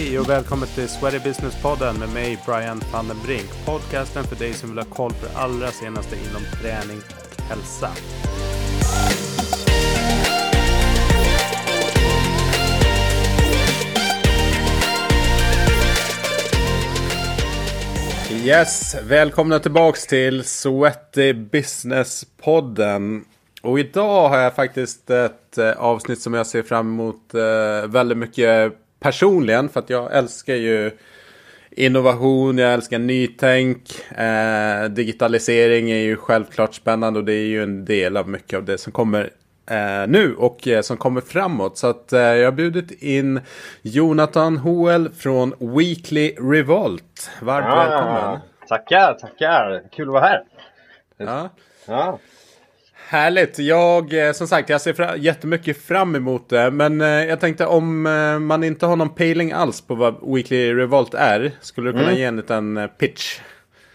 Hej och välkommen till Sweaty Business-podden med mig Brian van den Brink. Podcasten för dig som vill ha koll på det allra senaste inom träning och hälsa. Yes, välkomna tillbaks till Sweaty Business-podden. Och idag har jag faktiskt ett eh, avsnitt som jag ser fram emot eh, väldigt mycket personligen. För att jag älskar ju innovation, jag älskar nytänk. Eh, digitalisering är ju självklart spännande och det är ju en del av mycket av det som kommer eh, nu och eh, som kommer framåt. Så att eh, jag har bjudit in Jonathan Hoel från Weekly Revolt. Varmt Ah, välkommen. Tackar, tackar. Kul att vara här. Ja. Ja. Härligt! Jag, eh, som sagt, jag ser fra- jättemycket fram emot det. Men eh, jag tänkte om eh, man inte har någon pejling alls på vad Weekly Revolt är. Skulle du kunna Mm. ge en liten eh, pitch?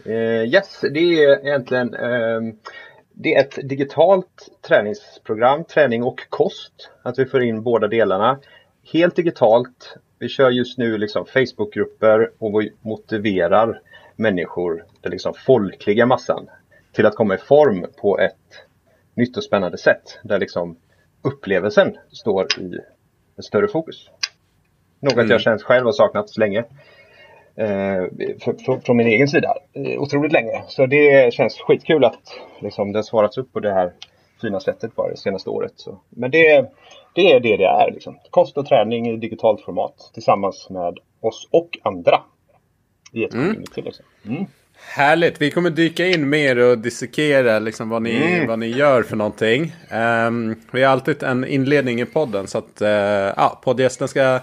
Eh, yes, det är egentligen ehm, det är ett digitalt träningsprogram, träning och kost. Att vi får in båda delarna. Helt digitalt. Vi kör just nu liksom Facebookgrupper och vi motiverar människor, den liksom folkliga massan, till att komma i form på ett nytt och spännande sätt. Där liksom upplevelsen står i större fokus. Något Mm. jag känt själv har saknat länge. Eh, för, för, från min egen sida. Eh, otroligt länge. Så det känns skitkul att liksom, det har svarats upp på det här fina sättet bara det senaste året. Så. Men det, det är det det är. Liksom. Kost och träning i digitalt format tillsammans med oss och andra. I ett Mm. community. Liksom. Mm. Härligt! Vi kommer dyka in mer och dissekera liksom vad, ni, Mm. vad ni gör för någonting. Ehm, vi har alltid en inledning i podden så att uh, ja, poddgästen ska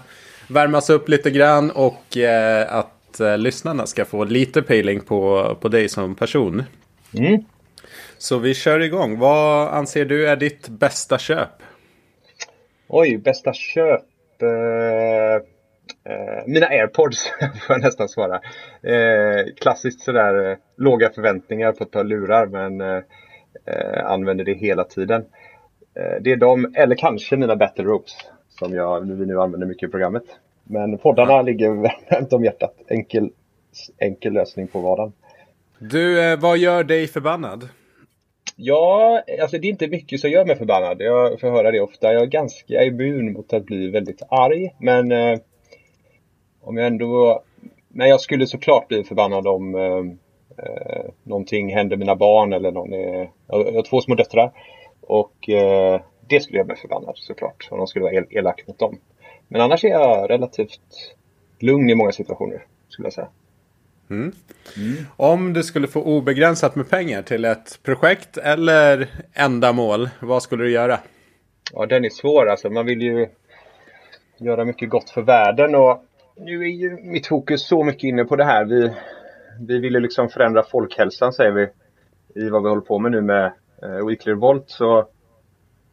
värmas upp lite grann och eh, att eh, lyssnarna ska få lite pejling på, på dig som person. Mm. Så vi kör igång. Vad anser du är ditt bästa köp? Oj, bästa köp. Eh, eh, mina airpods får jag nästan svara. Eh, klassiskt sådär eh, låga förväntningar på ett par lurar men eh, eh, använder det hela tiden. Eh, det är de, eller kanske mina battle ropes som jag, vi nu använder mycket i programmet. Men poddarna ligger varmt om hjärtat. Enkel, enkel lösning på vardagen. Du, vad gör dig förbannad? Ja, alltså det är inte mycket som gör mig förbannad. Jag får höra det ofta. Jag är ganska immun mot att bli väldigt arg. Men om jag ändå... Men jag skulle såklart bli förbannad om eh, eh, någonting händer mina barn eller någon är... Jag har två små döttrar. Och eh, det skulle göra mig förbannad såklart. Om de skulle vara el elak mot dem. Men annars är jag relativt lugn i många situationer. Skulle jag säga. Om du skulle få obegränsat med pengar till ett projekt eller ändamål, vad skulle du göra? Ja, den är svår alltså. Man vill ju göra mycket gott för världen och nu är ju mitt fokus så mycket inne på det här. Vi, vi ju liksom förändra folkhälsan säger vi i vad vi håller på med nu med eh, Weekly Revolt. Så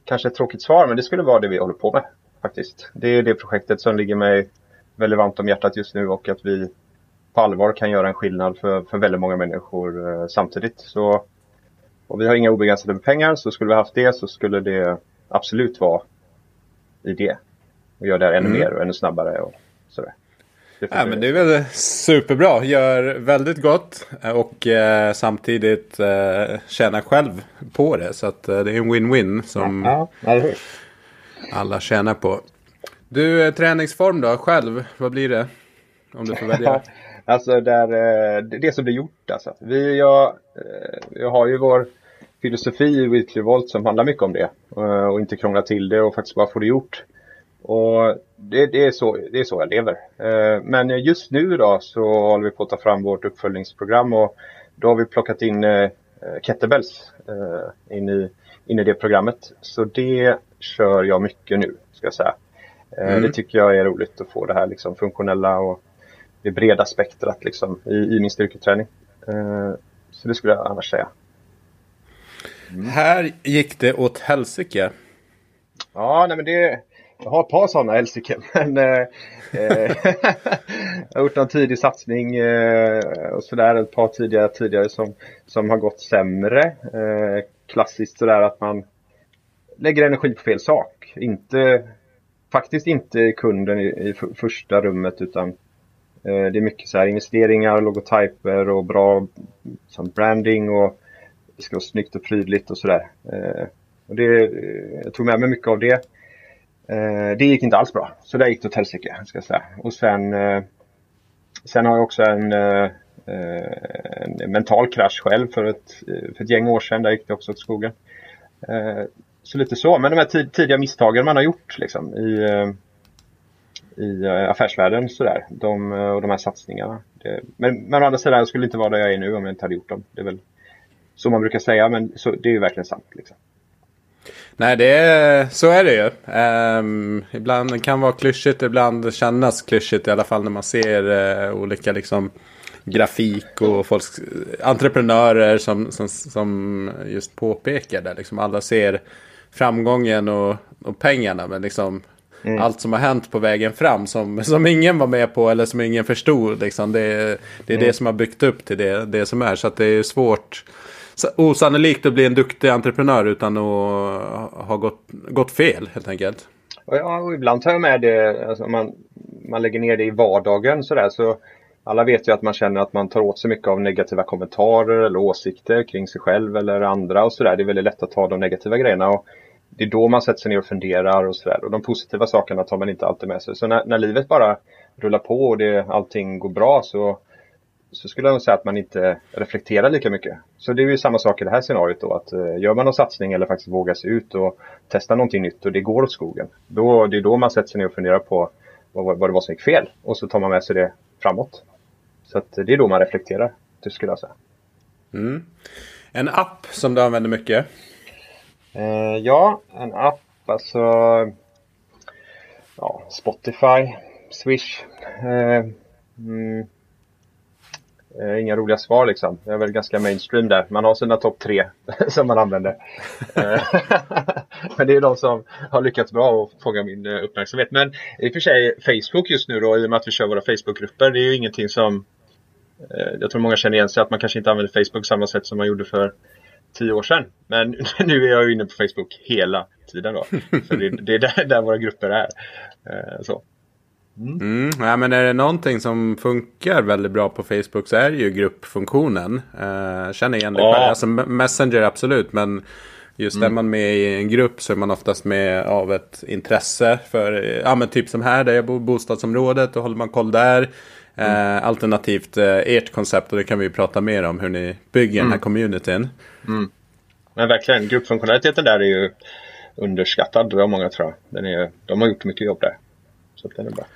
kanske ett tråkigt svar, men det skulle vara det vi håller på med faktiskt. Det är det projektet som ligger mig väldigt varmt om hjärtat just nu och att vi på allvar kan göra en skillnad för, för väldigt många människor eh, samtidigt. Så och vi har inga obegränsade pengar så skulle vi haft det så skulle det absolut vara i det. Och göra det ännu Mm. mer och ännu snabbare och Ja, men det är väl superbra. Gör väldigt gott och eh, samtidigt eh, tjänar själv på det. Så att eh, det är en win-win som Ja, hur? alla tjänar på. Du, eh, träningsform då? Själv, vad blir det? Om du får välja. alltså där, eh, det som blir gjort alltså. Vi, jag, eh, jag har ju vår filosofi i Weekly Volt som handlar mycket om det. eh, Och inte krångla till det och faktiskt bara få det gjort. Och det, det, är, så, det är så jag lever. Eh, Men just nu då så håller vi på att ta fram vårt uppföljningsprogram och då har vi plockat in eh, kettlebells eh, in, i, in i det programmet. Så det kör jag mycket nu, ska jag säga. Mm. Det tycker jag är roligt att få det här liksom funktionella och det breda spektrat liksom i, i min styrketräning. Så det skulle jag annars säga. Här gick det åt helsike. Ja, nej men det... Jag har ett par sådana helsike, men eh, eh jag har gjort någon tidig satsning eh, och sådär. Ett par tidigare, tidigare som, som har gått sämre. Eh, klassiskt sådär att man lägger energi på fel sak. Inte faktiskt inte kunden i, i första rummet utan eh, det är mycket så här investeringar, logotyper och bra som branding och det ska vara snyggt och prydligt och sådär. Eh, och det, eh, jag tog med mig mycket av det. Eh, det gick inte alls bra. Så där gick det åt helsike, ska jag säga. Och sen, eh, sen har jag också en, eh, en mental krasch själv för ett, för ett gäng år sedan. Där gick det också åt skogen. Eh, så lite så. Men de här tidiga misstagen man har gjort liksom, i, eh, i eh, affärsvärlden sådär. De, eh, och de här satsningarna. Det, men, men å andra sidan, jag skulle inte vara där jag är nu om jag inte hade gjort dem. Det är väl så man brukar säga, men så, det är ju verkligen sant. Liksom. Nej, det är, så är det ju. Um, ibland kan det vara klyschigt, ibland kännas klyschigt i alla fall när man ser uh, olika liksom, grafik och folk, entreprenörer som, som, som just påpekar det. Liksom alla ser framgången och, och pengarna, men liksom Mm. Allt som har hänt på vägen fram som, som ingen var med på eller som ingen förstod. Liksom. Det, det är mm. det som har byggt upp till det, det som är. Så det är svårt osannolikt att bli en duktig entreprenör utan att ha gått, gått fel helt enkelt. Ja, och ibland tar jag med det, alltså man, man lägger ner det i vardagen sådär så alla vet ju att man känner att man tar åt sig mycket av negativa kommentarer eller åsikter kring sig själv eller andra och sådär. Det är väldigt lätt att ta de negativa grejerna och det är då man sätter sig ner och funderar och sådär. Och de positiva sakerna tar man inte alltid med sig. Så när, när livet bara rullar på och det, allting går bra så så skulle jag nog säga att man inte reflekterar lika mycket. Så det är ju samma sak i det här scenariot då att eh, gör man någon satsning eller faktiskt vågar sig ut och testa någonting nytt och det går åt skogen. Då, det är då man sätter sig ner och funderar på vad, vad det var som gick fel och så tar man med sig det framåt. Så det är då man reflekterar, det skulle jag säga. Mm. En app som du använder mycket? Eh, ja, en app alltså ja, Spotify, Swish. Eh, mm, Eh, inga roliga svar liksom. Det är väl ganska mainstream där. Man har sina topp tre som man använder. Eh, men det är de som har lyckats bra och fånga min eh, uppmärksamhet. Men i och för sig Facebook just nu då i och med att vi kör våra Facebookgrupper. Det är ju ingenting som jag tror många känner igen sig att man kanske inte använder Facebook på samma sätt som man gjorde för tio år sedan. Men nu är jag ju inne på Facebook hela tiden då. För det, det är där, där, våra grupper är. Så. Mm. Mm, ja, men är det någonting som funkar väldigt bra på Facebook så är det ju gruppfunktionen. Uh, känner igen det ja. själv. Alltså Messenger absolut, men just mm. är man med i en grupp så är man oftast med av ett intresse för, ja men typ som här där jag bor, bostadsområdet, då håller man koll där. Mm. Uh, alternativt uh, ert koncept och det kan vi prata mer om hur ni bygger den här mm. communityn. Mm. Men verkligen, gruppfunktionaliteten där är ju underskattad av många tror jag. Den är, de har gjort mycket jobb där. Så den är bra.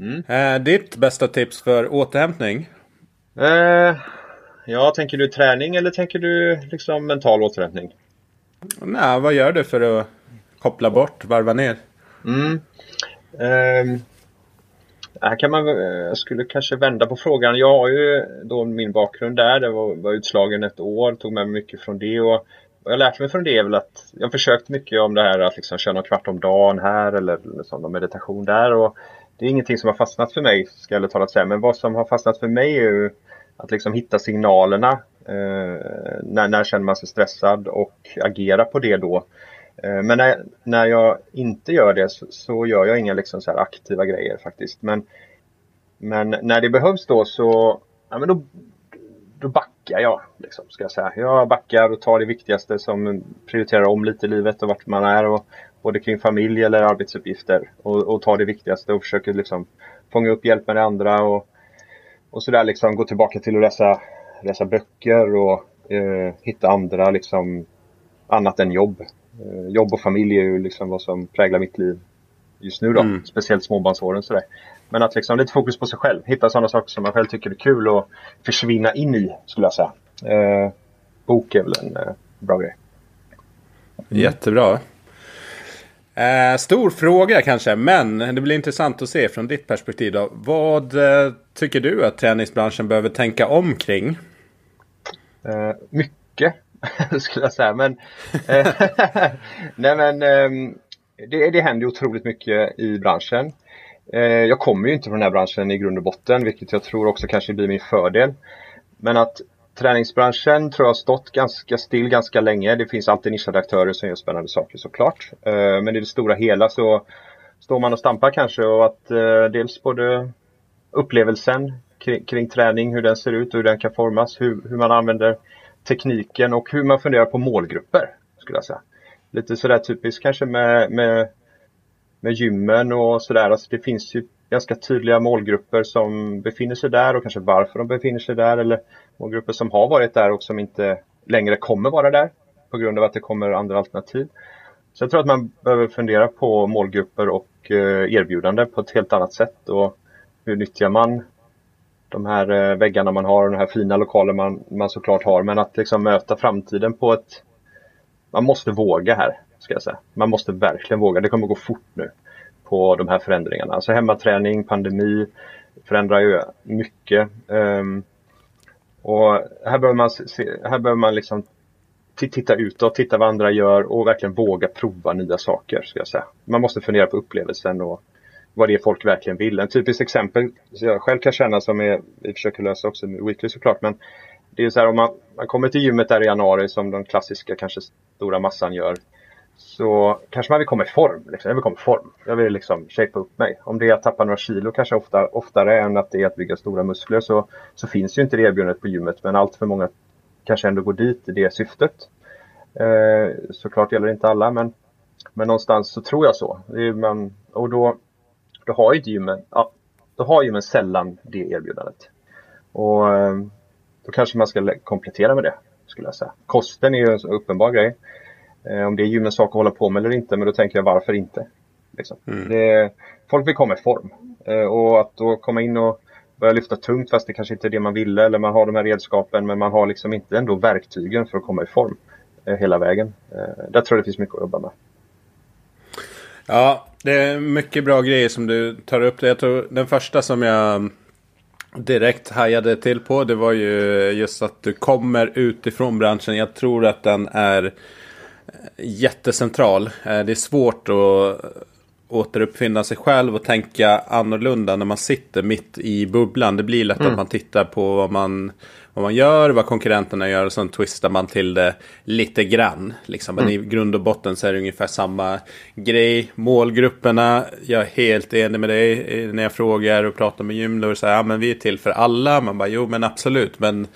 Mm. Eh, ditt bästa tips för återhämtning? Eh, ja, tänker du träning eller tänker du liksom mental återhämtning? Nej, vad gör du för att koppla bort, varva ner? Mm. Eh, här kan man, jag skulle kanske vända på frågan. Jag har ju då min bakgrund där. Jag var, var utslagen ett år, tog med mig mycket från det. Och vad jag lärt mig från det är väl att jag har försökt mycket om det här att liksom köra någon kvart om dagen här eller liksom meditation där. Och det är ingenting som har fastnat för mig, ska jag talat säga. Men vad som har fastnat för mig är ju att liksom hitta signalerna. Eh, när, när känner man sig stressad och agera på det då. Eh, men när, när jag inte gör det så, så gör jag inga liksom så aktiva grejer faktiskt. Men, men när det behövs då så ja, men då, då backar jag. Liksom, ska jag, säga. jag backar och tar det viktigaste som prioriterar om lite i livet och vart man är. Och, både kring familj eller arbetsuppgifter och, och tar det viktigaste och försöker liksom fånga upp hjälp med det andra och, och sådär liksom gå tillbaka till att läsa, läsa böcker och eh, hitta andra liksom annat än jobb. Eh, jobb och familj är ju liksom vad som präglar mitt liv just nu då, mm. speciellt småbarnsåren sådär. Men att liksom lite fokus på sig själv, hitta sådana saker som man själv tycker är kul och försvinna in i skulle jag säga. Eh, bok är väl en eh, bra grej. Jättebra. Eh, stor fråga kanske, men det blir intressant att se från ditt perspektiv. Då. Vad eh, tycker du att träningsbranschen behöver tänka om kring? Eh, mycket, skulle jag säga. Men, eh, nej, men ehm, det, det händer otroligt mycket i branschen. Eh, jag kommer ju inte från den här branschen i grund och botten, vilket jag tror också kanske blir min fördel. Men att Träningsbranschen tror jag har stått ganska still ganska länge. Det finns alltid nischade aktörer som gör spännande saker såklart. Eh, men i det stora hela så står man och stampar kanske och att eh, dels både upplevelsen kring, kring, träning, hur den ser ut och hur den kan formas, hur, hur man använder tekniken och hur man funderar på målgrupper. skulle jag säga. Lite sådär typiskt kanske med, med, med gymmen och sådär. Alltså det finns ju ganska tydliga målgrupper som befinner sig där och kanske varför de befinner sig där eller målgrupper som har varit där och som inte längre kommer vara där på grund av att det kommer andra alternativ. Så jag tror att man behöver fundera på målgrupper och eh, erbjudande på ett helt annat sätt och hur nyttjar man de här eh, väggarna man har och de här fina lokaler man, man såklart har men att liksom möta framtiden på ett man måste våga här, ska jag säga. Man måste verkligen våga. Det kommer gå fort nu på de här förändringarna. Alltså hemmaträning, pandemi förändrar ju mycket. Ehm, och här behöver man, se, här behöver man liksom titta utåt, titta vad andra gör och verkligen våga prova nya saker. Ska jag säga. Man måste fundera på upplevelsen och vad det är folk verkligen vill. En typiskt exempel som jag själv kan känna som är, vi försöker lösa också med Weekly såklart, men det är så här om man, man kommer till gymmet där i januari som den klassiska kanske stora massan gör. Så kanske man vill komma i form. Liksom. Jag vill komma i form. Jag vill liksom shapea upp mig. Om det är att tappa några kilo kanske ofta, oftare än att det är att bygga stora muskler så, så finns ju inte det erbjudandet på gymmet. Men allt för många kanske ändå går dit i det syftet. Eh, såklart gäller det inte alla men, men någonstans så tror jag så. Man, och då, då har ju gymmen, ja, då har gymmen sällan det erbjudandet. Och eh, då kanske man ska komplettera med det, skulle jag säga. Kosten är ju en uppenbar grej. Eh, om det är gymmens sak att hålla på med eller inte, men då tänker jag varför inte? Liksom. Mm. Det, folk vill komma i form. Eh, och att då komma in och börja lyfta tungt fast det kanske inte är det man ville eller man har de här redskapen men man har liksom inte ändå verktygen för att komma i form eh, hela vägen. Där tror jag det finns mycket att jobba med. Ja, det är mycket bra grejer som du tar upp. Jag tror den första som jag direkt hajade till på. Det var ju just att du kommer utifrån branschen. Jag tror att den är jättecentral. Eh, det är svårt att återuppfinna sig själv och tänka annorlunda när man sitter mitt i bubblan. Det blir lätt mm. att man tittar på vad man, vad man gör, vad konkurrenterna gör och sen twistar man till det lite grann. Liksom. Men mm. i grund och botten så är det ungefär samma grej. Målgrupperna, jag är helt enig med dig när jag frågar och pratar med gymlor. Så här, ja, men vi är till för alla. Man bara, jo men absolut. Men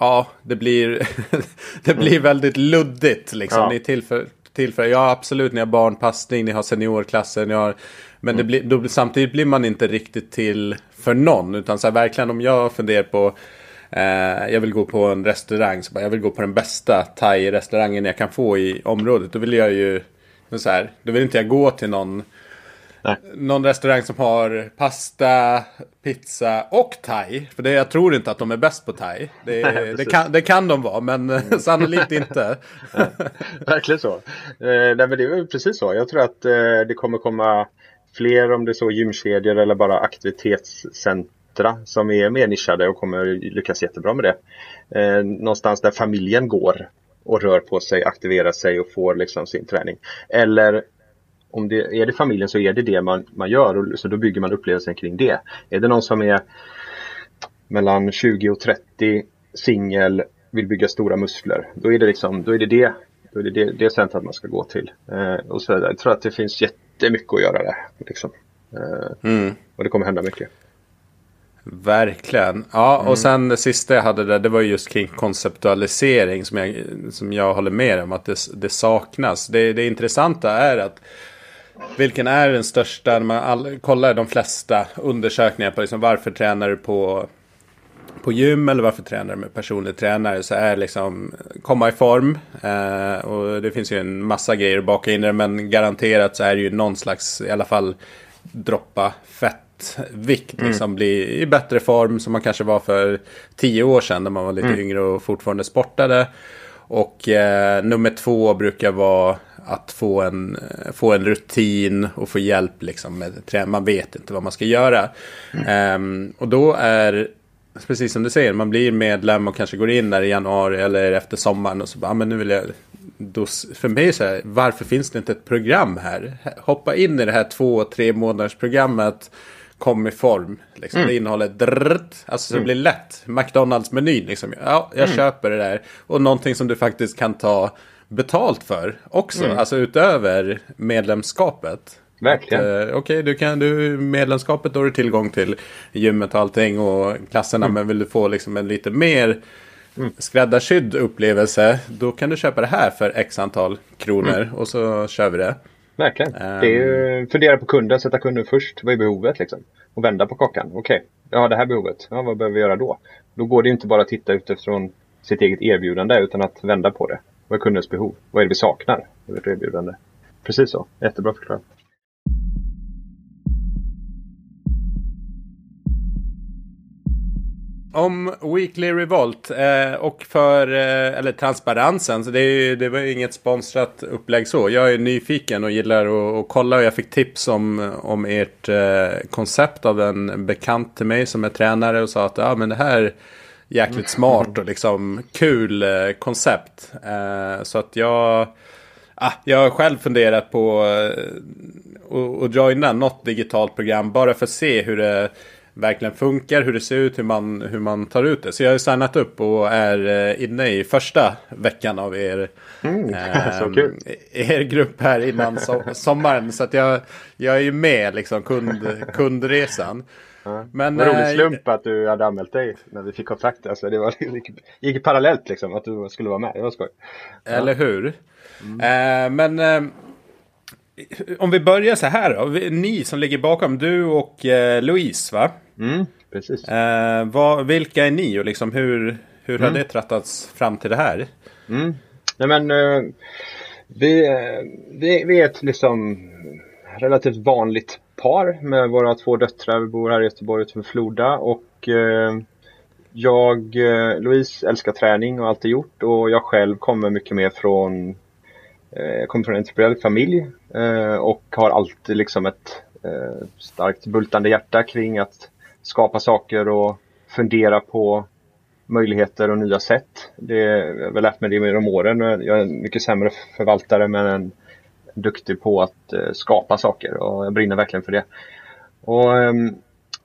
ja, det blir, det blir väldigt luddigt. Liksom. Ja. Ni är till för, till för, ja absolut, ni har barnpassning, ni har seniorklasser, ni har... Men det blir, då, samtidigt blir man inte riktigt till för någon. Utan så här, verkligen om jag funderar på eh, jag vill gå på en restaurang. Så bara, jag vill gå på den bästa thai-restaurangen jag kan få i området. Då vill jag ju... Så här, då vill inte jag gå till någon Nej. Någon restaurang som har pasta, pizza och thai. För det, jag tror inte att de är bäst på thai. Det, Nej, det, kan, det kan de vara, men mm. sannolikt inte. Verkligen så. Eh, nej, men det är precis så. Jag tror att eh, det kommer komma fler om det är så gymkedjor eller bara aktivitetscentra som är mer nischade och kommer lyckas jättebra med det. Eh, någonstans där familjen går och rör på sig, aktiverar sig och får liksom sin träning. Eller om det är det familjen så är det det man, man gör och så då bygger man upplevelsen kring det. Är det någon som är mellan 20 och 30 singel, vill bygga stora muskler, då är det liksom, då är det det, då är det, det, det centret man ska gå till. Eh, och så Jag tror att det finns jättemycket att göra där. Liksom. Eh, mm. Och det kommer hända mycket. Verkligen. Ja, och mm. sen det sista jag hade där, det var just kring konceptualisering som jag, som jag håller med om att det, det saknas. Det, det intressanta är att vilken är den största, när man all, kollar de flesta undersökningar på liksom varför tränar du på, på gym eller varför tränar du med personlig tränare så är liksom komma i form. Eh, och det finns ju en massa grejer att baka in det men garanterat så är det ju någon slags i alla fall droppa fettvikt. Mm. Liksom bli i bättre form som man kanske var för tio år sedan när man var lite mm. yngre och fortfarande sportade. Och eh, nummer två brukar vara att få en, få en rutin och få hjälp liksom med träning. Man vet inte vad man ska göra. Mm. Um, och då är, precis som du säger, man blir medlem och kanske går in där i januari eller efter sommaren och så bara, ah, men nu vill jag då, för mig så här, varför finns det inte ett program här? Hoppa in i det här två, tre månaders programmet kom i form. Liksom. Mm. Det innehåller drrrt, alltså så det mm. blir lätt. McDonalds-menyn liksom. Ja, jag mm. köper det där. Och någonting som du faktiskt kan ta betalt för också. Mm. Alltså utöver medlemskapet. Verkligen. Eh, Okej, okay, du kan du medlemskapet då har du tillgång till gymmet och allting och klasserna. Mm. Men vill du få liksom en lite mer mm. skräddarsydd upplevelse. Då kan du köpa det här för x antal kronor mm. och så kör vi det. Verkligen. Um, det är ju fundera på kunden, sätta kunden först. Vad är behovet liksom? Och vända på kakan. Okej, okay. jag har det här behovet. Ja, vad behöver vi göra då? Då går det inte bara att titta utifrån sitt eget erbjudande utan att vända på det. Vad är kundens behov? Vad är det vi saknar i vårt erbjudande? Precis så. Jättebra förklarat. Om Weekly Revolt eh, och för, eh, eller transparensen, så det, är, det var ju inget sponsrat upplägg så. Jag är nyfiken och gillar att, kolla och jag fick tips om, om ert eh, koncept av en bekant till mig som är tränare och sa att ah, men det här jäkligt smart och liksom kul eh, koncept. Eh, så att jag, ah, jag har själv funderat på att eh, joina något digitalt program bara för att se hur det verkligen funkar, hur det ser ut, hur man, hur man tar ut det. Så jag har signat upp och är inne i första veckan av er, mm, eh, er grupp här innan so sommaren. Så att jag, jag är ju med liksom kund, kundresan. Ja. Men, det var en rolig eh, slump att du hade anmält dig när vi fick kontakt. Alltså, det var, gick, gick parallellt liksom att du skulle vara med. Det var skoj. Eller hur. Mm. Eh, men eh, om vi börjar så här då. Ni som ligger bakom, du och eh, Louise va? Mm, precis. Eh, vad, vilka är ni och liksom hur, hur mm. har det trattats fram till det här? Mm. Nej men eh, vi, vi, vi är ett liksom relativt vanligt par med våra två döttrar. Vi bor här i Göteborg utanför Floda och eh, jag, eh, Louise älskar träning och alltid gjort och jag själv kommer mycket mer från jag kommer från en entreprenöriell familj eh, och har alltid liksom ett eh, starkt bultande hjärta kring att skapa saker och fundera på möjligheter och nya sätt. Det, jag har lärt mig det med de åren. Jag är en mycket sämre förvaltare men en, duktig på att eh, skapa saker och jag brinner verkligen för det. Och ehm,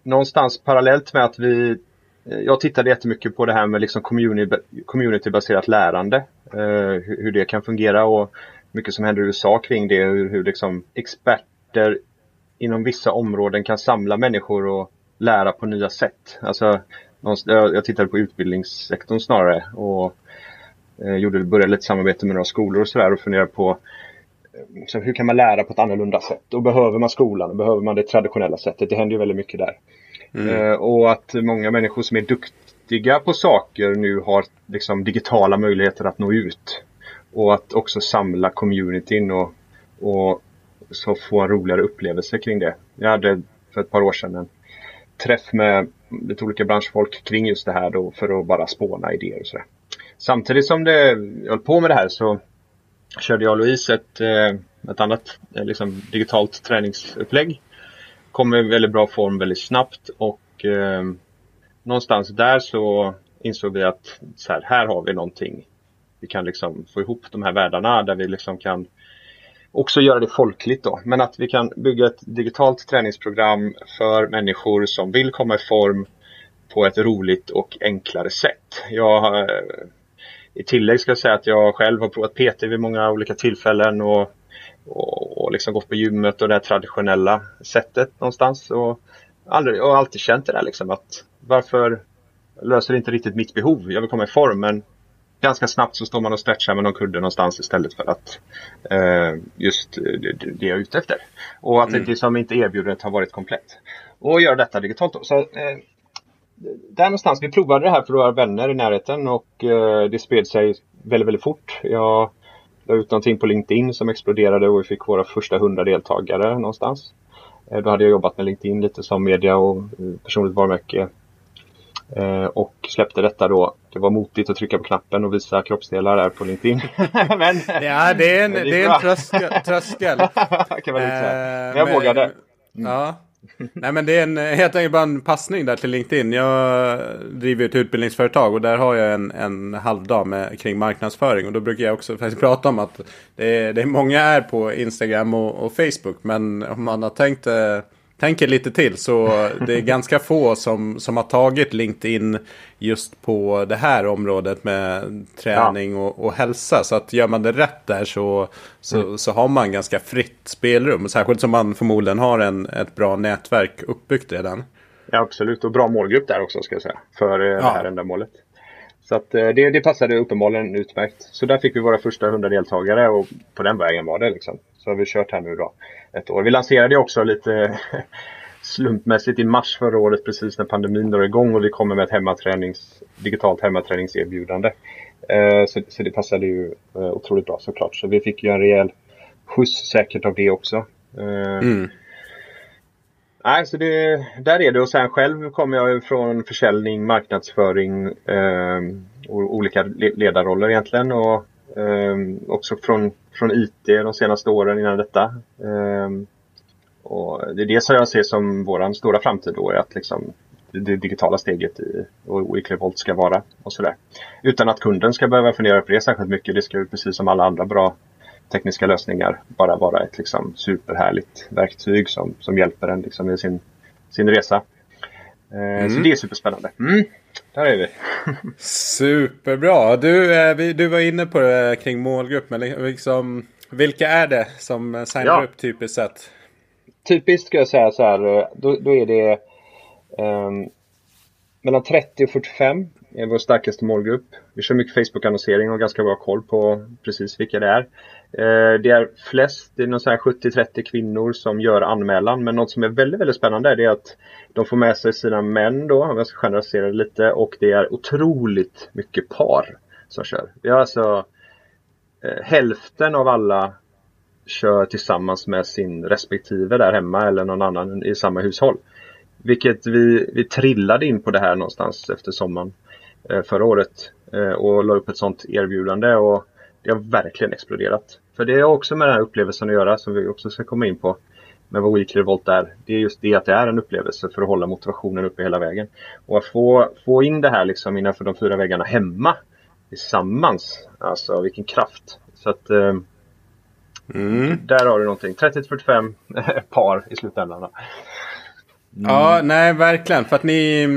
någonstans parallellt med att vi eh, jag tittade jättemycket på det här med liksom community, communitybaserat lärande. Eh, hur, det kan fungera och mycket som händer i USA kring det. Hur, hur liksom experter inom vissa områden kan samla människor och lära på nya sätt. Alltså, jag tittade på utbildningssektorn snarare och eh, gjorde, började lite samarbete med några skolor och sådär och funderade på så hur kan man lära på ett annorlunda sätt? Och behöver man skolan? Och behöver man det traditionella sättet? Det händer ju väldigt mycket där. Mm. Eh, och att många människor som är duktiga på saker nu har liksom digitala möjligheter att nå ut. Och att också samla communityn och, och så få en roligare upplevelse kring det. Jag hade för ett par år sedan en träff med lite olika branschfolk kring just det här då för att bara spåna idéer och sådär. Samtidigt som det, jag höll på med det här så körde jag och Louise ett, eh, ett annat eh, liksom, digitalt träningsupplägg. Kom i väldigt bra form väldigt snabbt och eh, någonstans där så insåg vi att så här, här har vi någonting. Vi kan liksom få ihop de här världarna där vi liksom kan också göra det folkligt då. Men att vi kan bygga ett digitalt träningsprogram för människor som vill komma i form på ett roligt och enklare sätt. Jag eh, i tillägg ska jag säga att jag själv har provat PT vid många olika tillfällen och, och, och liksom gått på gymmet och det traditionella sättet någonstans. Och, aldrig, och alltid känt det där liksom att varför löser det inte riktigt mitt behov? Jag vill komma i form men ganska snabbt så står man och stretchar med någon kudde någonstans istället för att eh, just det, det jag är ute efter. Och att mm. det liksom inte erbjudandet har varit komplett. Och göra detta digitalt då. Så, eh, där någonstans, vi provade det här för våra vänner i närheten och eh, det spred sig väldigt, väldigt fort. Jag la ut någonting på LinkedIn som exploderade och vi fick våra första hundra deltagare någonstans. Eh, då hade jag jobbat med LinkedIn lite som media och eh, personligt varumärke. Eh, och släppte detta då. Det var motigt att trycka på knappen och visa kroppsdelar där på LinkedIn. men, ja, det är en, det är en tröskel. tröskel. kan man säga. Men jag men, vågade. Mm. Ja, Nej men det är en, helt enkelt bara en passning där till LinkedIn. Jag driver ett utbildningsföretag och där har jag en, en halvdag med, kring marknadsföring. Och då brukar jag också faktiskt prata om att det är, det är många är på Instagram och, och Facebook. Men om man har tänkt eh, tänker lite till så det är ganska få som, som har tagit LinkedIn just på det här området med träning ja. och, och hälsa. Så att gör man det rätt där så, så, mm. så har man ganska fritt spelrum. Särskilt som man förmodligen har en, ett bra nätverk uppbyggt redan. Ja, absolut. Och bra målgrupp där också ska jag säga. För ja. det här ändamålet. Så att det, det passade uppenbarligen utmärkt. Så där fick vi våra första 100 deltagare och på den vägen var det liksom. Så har vi kört här nu då ett år. Vi lanserade också lite slumpmässigt i mars förra året precis när pandemin drar igång och vi kommer med ett hemmatränings, digitalt hemmaträningserbjudande. Eh, så, så, det passade ju eh, otroligt bra såklart. Så vi fick ju en rejäl skjuts säkert av det också. Eh, mm. Nej, så det, där är det. Och sen själv kommer jag från försäljning, marknadsföring eh, och olika ledarroller egentligen. Och eh, också från, från IT de senaste åren innan detta. Eh, och det är det som jag ser som vår stora framtid då, är att liksom det digitala steget i och Weekly Volt ska vara och sådär. Utan att kunden ska behöva fundera på det särskilt mycket. Det ska ju precis som alla andra bra tekniska lösningar bara vara ett liksom superhärligt verktyg som, som hjälper en liksom i sin, sin resa. Eh, mm. Så det är superspännande. Mm. Där är vi. Superbra. Du, eh, du var inne på det kring målgrupp. Men liksom, vilka är det som signar ja. upp typiskt sett? Typiskt ska jag säga så här. Eh, då, då är det um, mellan 30 och 45 är vår starkaste målgrupp. Vi kör mycket Facebook-annonsering och har ganska bra koll på precis vilka det är. Eh, det är flest, det är nog 70-30 kvinnor som gör anmälan. Men något som är väldigt, väldigt spännande är att de får med sig sina män då, om jag ska generalisera lite. Och det är otroligt mycket par som kör. Vi har alltså eh, hälften av alla kör tillsammans med sin respektive där hemma eller någon annan i samma hushåll. Vilket vi, vi trillade in på det här någonstans efter sommaren eh, förra året eh, och la upp ett sånt erbjudande och det har verkligen exploderat. För det är också med den här upplevelsen att göra som vi också ska komma in på med vad Weekly Revolt är. Det är just det att det är en upplevelse för att hålla motivationen uppe hela vägen. Och att få, få in det här liksom innanför de fyra väggarna hemma tillsammans. Alltså vilken kraft. Så att eh, mm. Där har du någonting. 30-45 par i slutändan. Mm. Ja, nej verkligen. För att ni,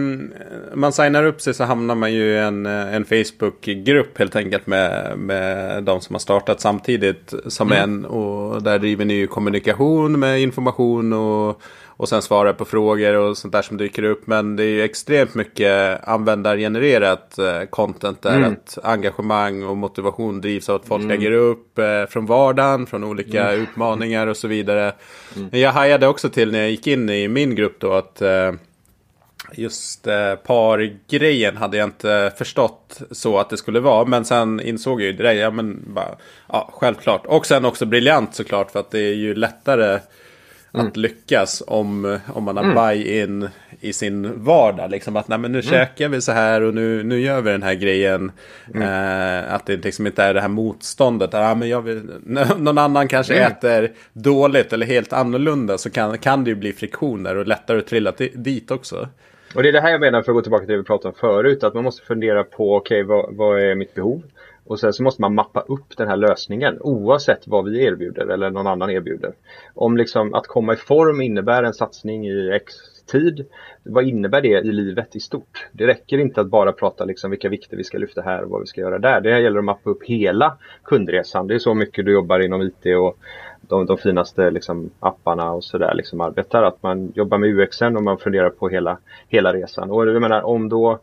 man signar upp sig så hamnar man ju i en, en Facebook-grupp helt enkelt med, med de som har startat samtidigt som mm. en. Och där driver ni ju kommunikation med information och och sen svara på frågor och sånt där som dyker upp. Men det är ju extremt mycket användargenererat eh, content där. Mm. Att engagemang och motivation drivs av att folk mm. lägger upp eh, från vardagen, från olika mm. utmaningar och så vidare. Mm. Jag hajade också till när jag gick in i min grupp då att eh, Just eh, pargrejen hade jag inte förstått så att det skulle vara. Men sen insåg jag ju direkt, ja men bara, ja självklart. Och sen också briljant såklart för att det är ju lättare Mm. Att lyckas om, om man har mm. buy-in i sin vardag. Liksom att nej, men nu mm. käkar vi så här och nu, nu gör vi den här grejen. Mm. Eh, att det liksom inte är det här motståndet. Ah, men jag vill, någon annan kanske mm. äter dåligt eller helt annorlunda. Så kan, kan det ju bli friktioner och lättare att trilla dit också. Och det är det här jag menar för att gå tillbaka till det vi pratade om förut. Att man måste fundera på okej okay, vad, vad är mitt behov? Och sen så måste man mappa upp den här lösningen oavsett vad vi erbjuder eller någon annan erbjuder. Om liksom att komma i form innebär en satsning i X tid. Vad innebär det i livet i stort? Det räcker inte att bara prata liksom vilka vikter vi ska lyfta här och vad vi ska göra där. Det gäller att mappa upp hela kundresan. Det är så mycket du jobbar inom IT och de, de finaste liksom, apparna och sådär liksom arbetar. Att man jobbar med UXen och man funderar på hela, hela resan. Och jag menar om då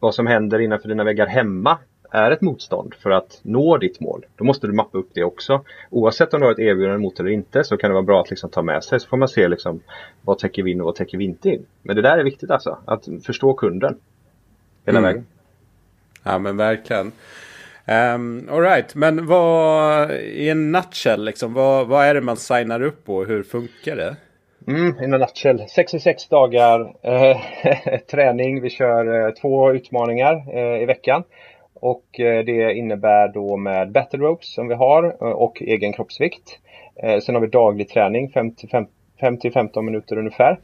vad som händer innanför dina väggar hemma är ett motstånd för att nå ditt mål, då måste du mappa upp det också. Oavsett om du har ett erbjudande mot eller inte så kan det vara bra att liksom ta med sig så får man se liksom, vad täcker vi in och vad täcker vi inte in. Men det där är viktigt alltså, att förstå kunden hela mm. vägen. Ja men verkligen. Um, Alright, men vad i en nutshell, liksom, vad, vad är det man signar upp på och hur funkar det? Mm, in a nutshell. 66 dagar eh, träning. Vi kör eh, två utmaningar eh, i veckan. Och eh, det innebär då med battle ropes som vi har eh, och egen kroppsvikt. Eh, sen har vi daglig träning 5-15 minuter ungefär.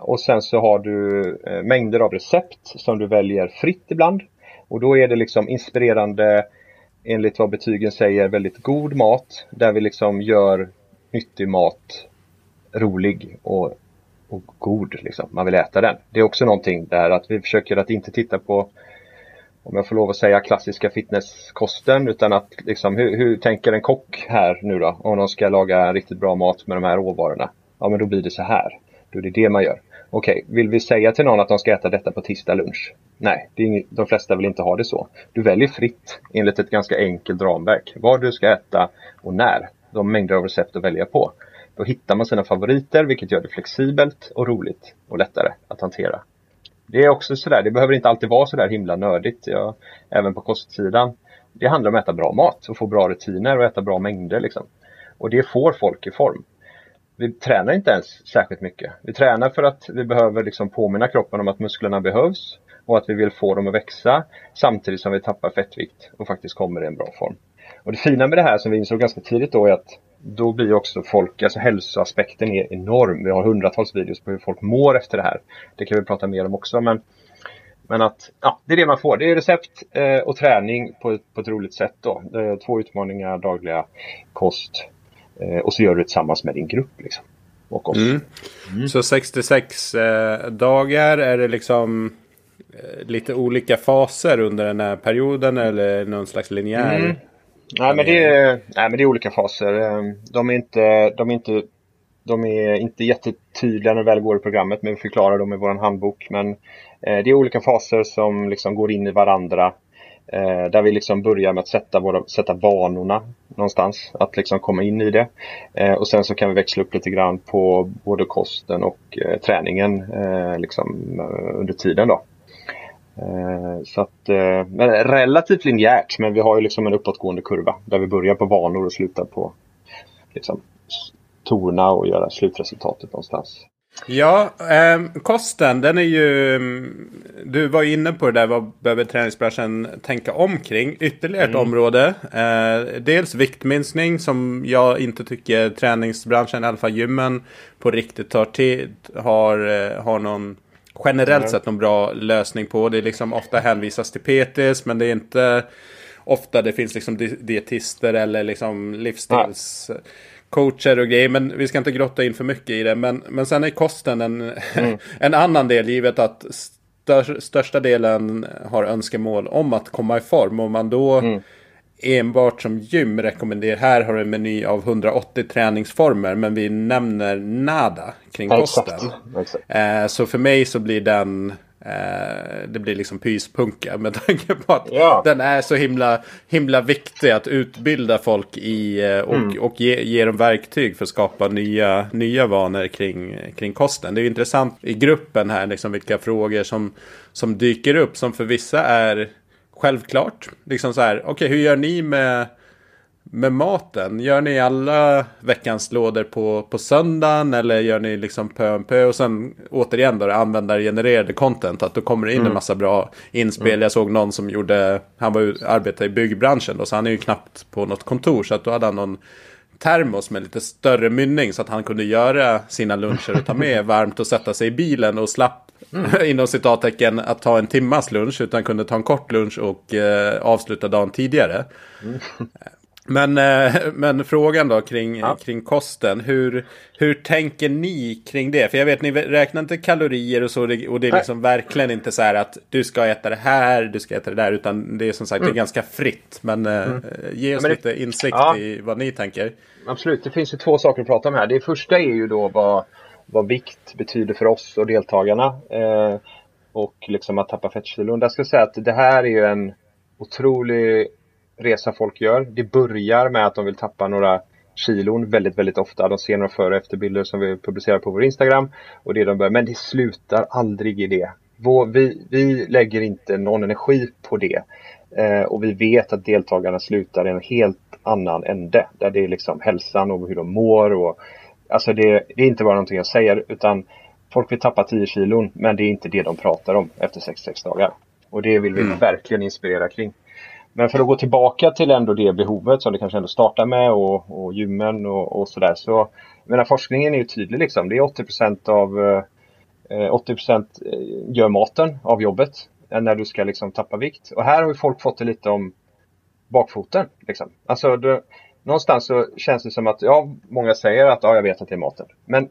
Och sen så har du mängder av recept som du väljer fritt ibland. Och då är det liksom inspirerande enligt vad betygen säger väldigt god mat där vi liksom gör nyttig mat rolig och, och god. Liksom. Man vill äta den. Det är också någonting där att vi försöker att inte titta på om jag får lov att säga klassiska fitnesskosten utan att liksom hur, hur tänker en kock här nu då om de ska laga riktigt bra mat med de här råvarorna? Ja men då blir det så här. Då är det det man gör. Okej, okay, vill vi säga till någon att de ska äta detta på tisdag lunch? Nej, det är inget, de flesta vill inte ha det så. Du väljer fritt enligt ett ganska enkelt ramverk. Vad du ska äta och när. De mängder av recept att välja på. Då hittar man sina favoriter vilket gör det flexibelt och roligt och lättare att hantera. Det är också sådär, det behöver inte alltid vara sådär himla nördigt. Jag, även på kostsidan. Det handlar om att äta bra mat och få bra rutiner och äta bra mängder liksom. Och det får folk i form. Vi tränar inte ens särskilt mycket. Vi tränar för att vi behöver liksom påminna kroppen om att musklerna behövs och att vi vill få dem att växa samtidigt som vi tappar fettvikt och faktiskt kommer i en bra form. Och det fina med det här som vi insåg ganska tidigt då är att då blir också folk, alltså hälsoaspekten är enorm. Vi har hundratals videos på hur folk mår efter det här. Det kan vi prata mer om också men men att ja, det är det man får. Det är recept eh, och träning på ett, på ett roligt sätt. Då. två utmaningar, dagliga kost eh, och så gör du det tillsammans med din grupp. Liksom, och oss. Mm. Mm. Så 66 eh, dagar, är det liksom eh, lite olika faser under den här perioden eller någon slags linjär? Mm. Nej men, det är, nej men det är olika faser. Ehm, de är inte, de är inte, de är inte jättetydliga när de väl går i programmet men vi förklarar dem i vår handbok. Men eh, det är olika faser som liksom går in i varandra. Eh, där vi liksom börjar med att sätta, våra, sätta vanorna någonstans. Att liksom komma in i det. Eh, och sen så kan vi växla upp lite grann på både kosten och träningen liksom, under tiden. då. Eh, så att, eh, relativt linjärt men vi har ju liksom en uppåtgående kurva där vi börjar på vanor och slutar på liksom, tona och göra slutresultatet någonstans. Ja, eh, kosten den är ju... Mm, du var inne på det där, vad behöver träningsbranschen tänka om kring? Ytterligare ett mm. område. Eh, dels viktminskning som jag inte tycker träningsbranschen, i alla fall gymmen, på riktigt tar tid, har, eh, har någon generellt mm. sett någon bra lösning på. Det är liksom ofta hänvisas till PTs men det är inte ofta det finns liksom dietister eller liksom livsstilscoacher och grejer. Men vi ska inte grotta in för mycket i det. Men, men sen är kosten en, mm. en annan del givet att stör, största delen har önskemål om att komma i form. Och man då mm enbart som gym rekommenderar. Här har du en meny av 180 träningsformer. Men vi nämner nada kring kosten. Exakt. Exakt. Eh, så för mig så blir den eh, det blir liksom pyspunka med tanke på att ja. den är så himla, himla viktig att utbilda folk i eh, och, mm. och ge, ge dem verktyg för att skapa nya, nya vanor kring, kring kosten. Det är intressant i gruppen här liksom vilka frågor som, som dyker upp som för vissa är självklart. Liksom så här, okej okay, hur gör ni med, med maten? Gör ni alla veckans lådor på, på söndagen eller gör ni liksom pö om pö? Och sen återigen då användargenererade content. Att då kommer det in mm. en massa bra inspel. Mm. Jag såg någon som gjorde, han var arbetade i byggbranschen då, så han är ju knappt på något kontor. Så att då hade han någon termos med lite större mynning så att han kunde göra sina luncher och ta med varmt och sätta sig i bilen och slapp mm. inom citattecken att ta en timmas lunch utan kunde ta en kort lunch och eh, avsluta dagen tidigare. Mm. Men, eh, men frågan då kring, ja. kring kosten. Hur, hur tänker ni kring det? För jag vet ni räknar inte kalorier och så. Och det är liksom verkligen inte så här att du ska äta det här, du ska äta det där. Utan det är som sagt mm. det är mm. ganska fritt. Men eh, mm. ge oss lite det, insikt ja. i vad ni tänker. Absolut, det finns ju två saker att prata om här. Det första är ju då vad vad vikt betyder för oss och deltagarna. Eh, och liksom att tappa fettkilon. Jag ska säga att det här är ju en otrolig resa folk gör. Det börjar med att de vill tappa några kilon väldigt, väldigt ofta. De ser några före och efterbilder som vi publicerar på vår Instagram. Och det de börjar. Men det slutar aldrig i det. Vår, vi, vi lägger inte någon energi på det. Eh, och vi vet att deltagarna slutar i en helt annan ände. Där det är liksom hälsan och hur de mår och Alltså det, det, är inte bara någonting jag säger utan folk vill tappa 10 kilon men det är inte det de pratar om efter 66 dagar. Och det vill vi mm. verkligen inspirera kring. Men för att gå tillbaka till ändå det behovet som det kanske ändå startar med och, och gymmen och, och sådär. Så, menar, forskningen är ju tydlig liksom. Det är 80% av eh, 80 eh, gör maten av jobbet när du ska liksom tappa vikt. Och här har ju folk fått det lite om bakfoten. Liksom. Alltså, det, någonstans så känns det som att, ja, många säger att ja, jag vet att det är maten. Men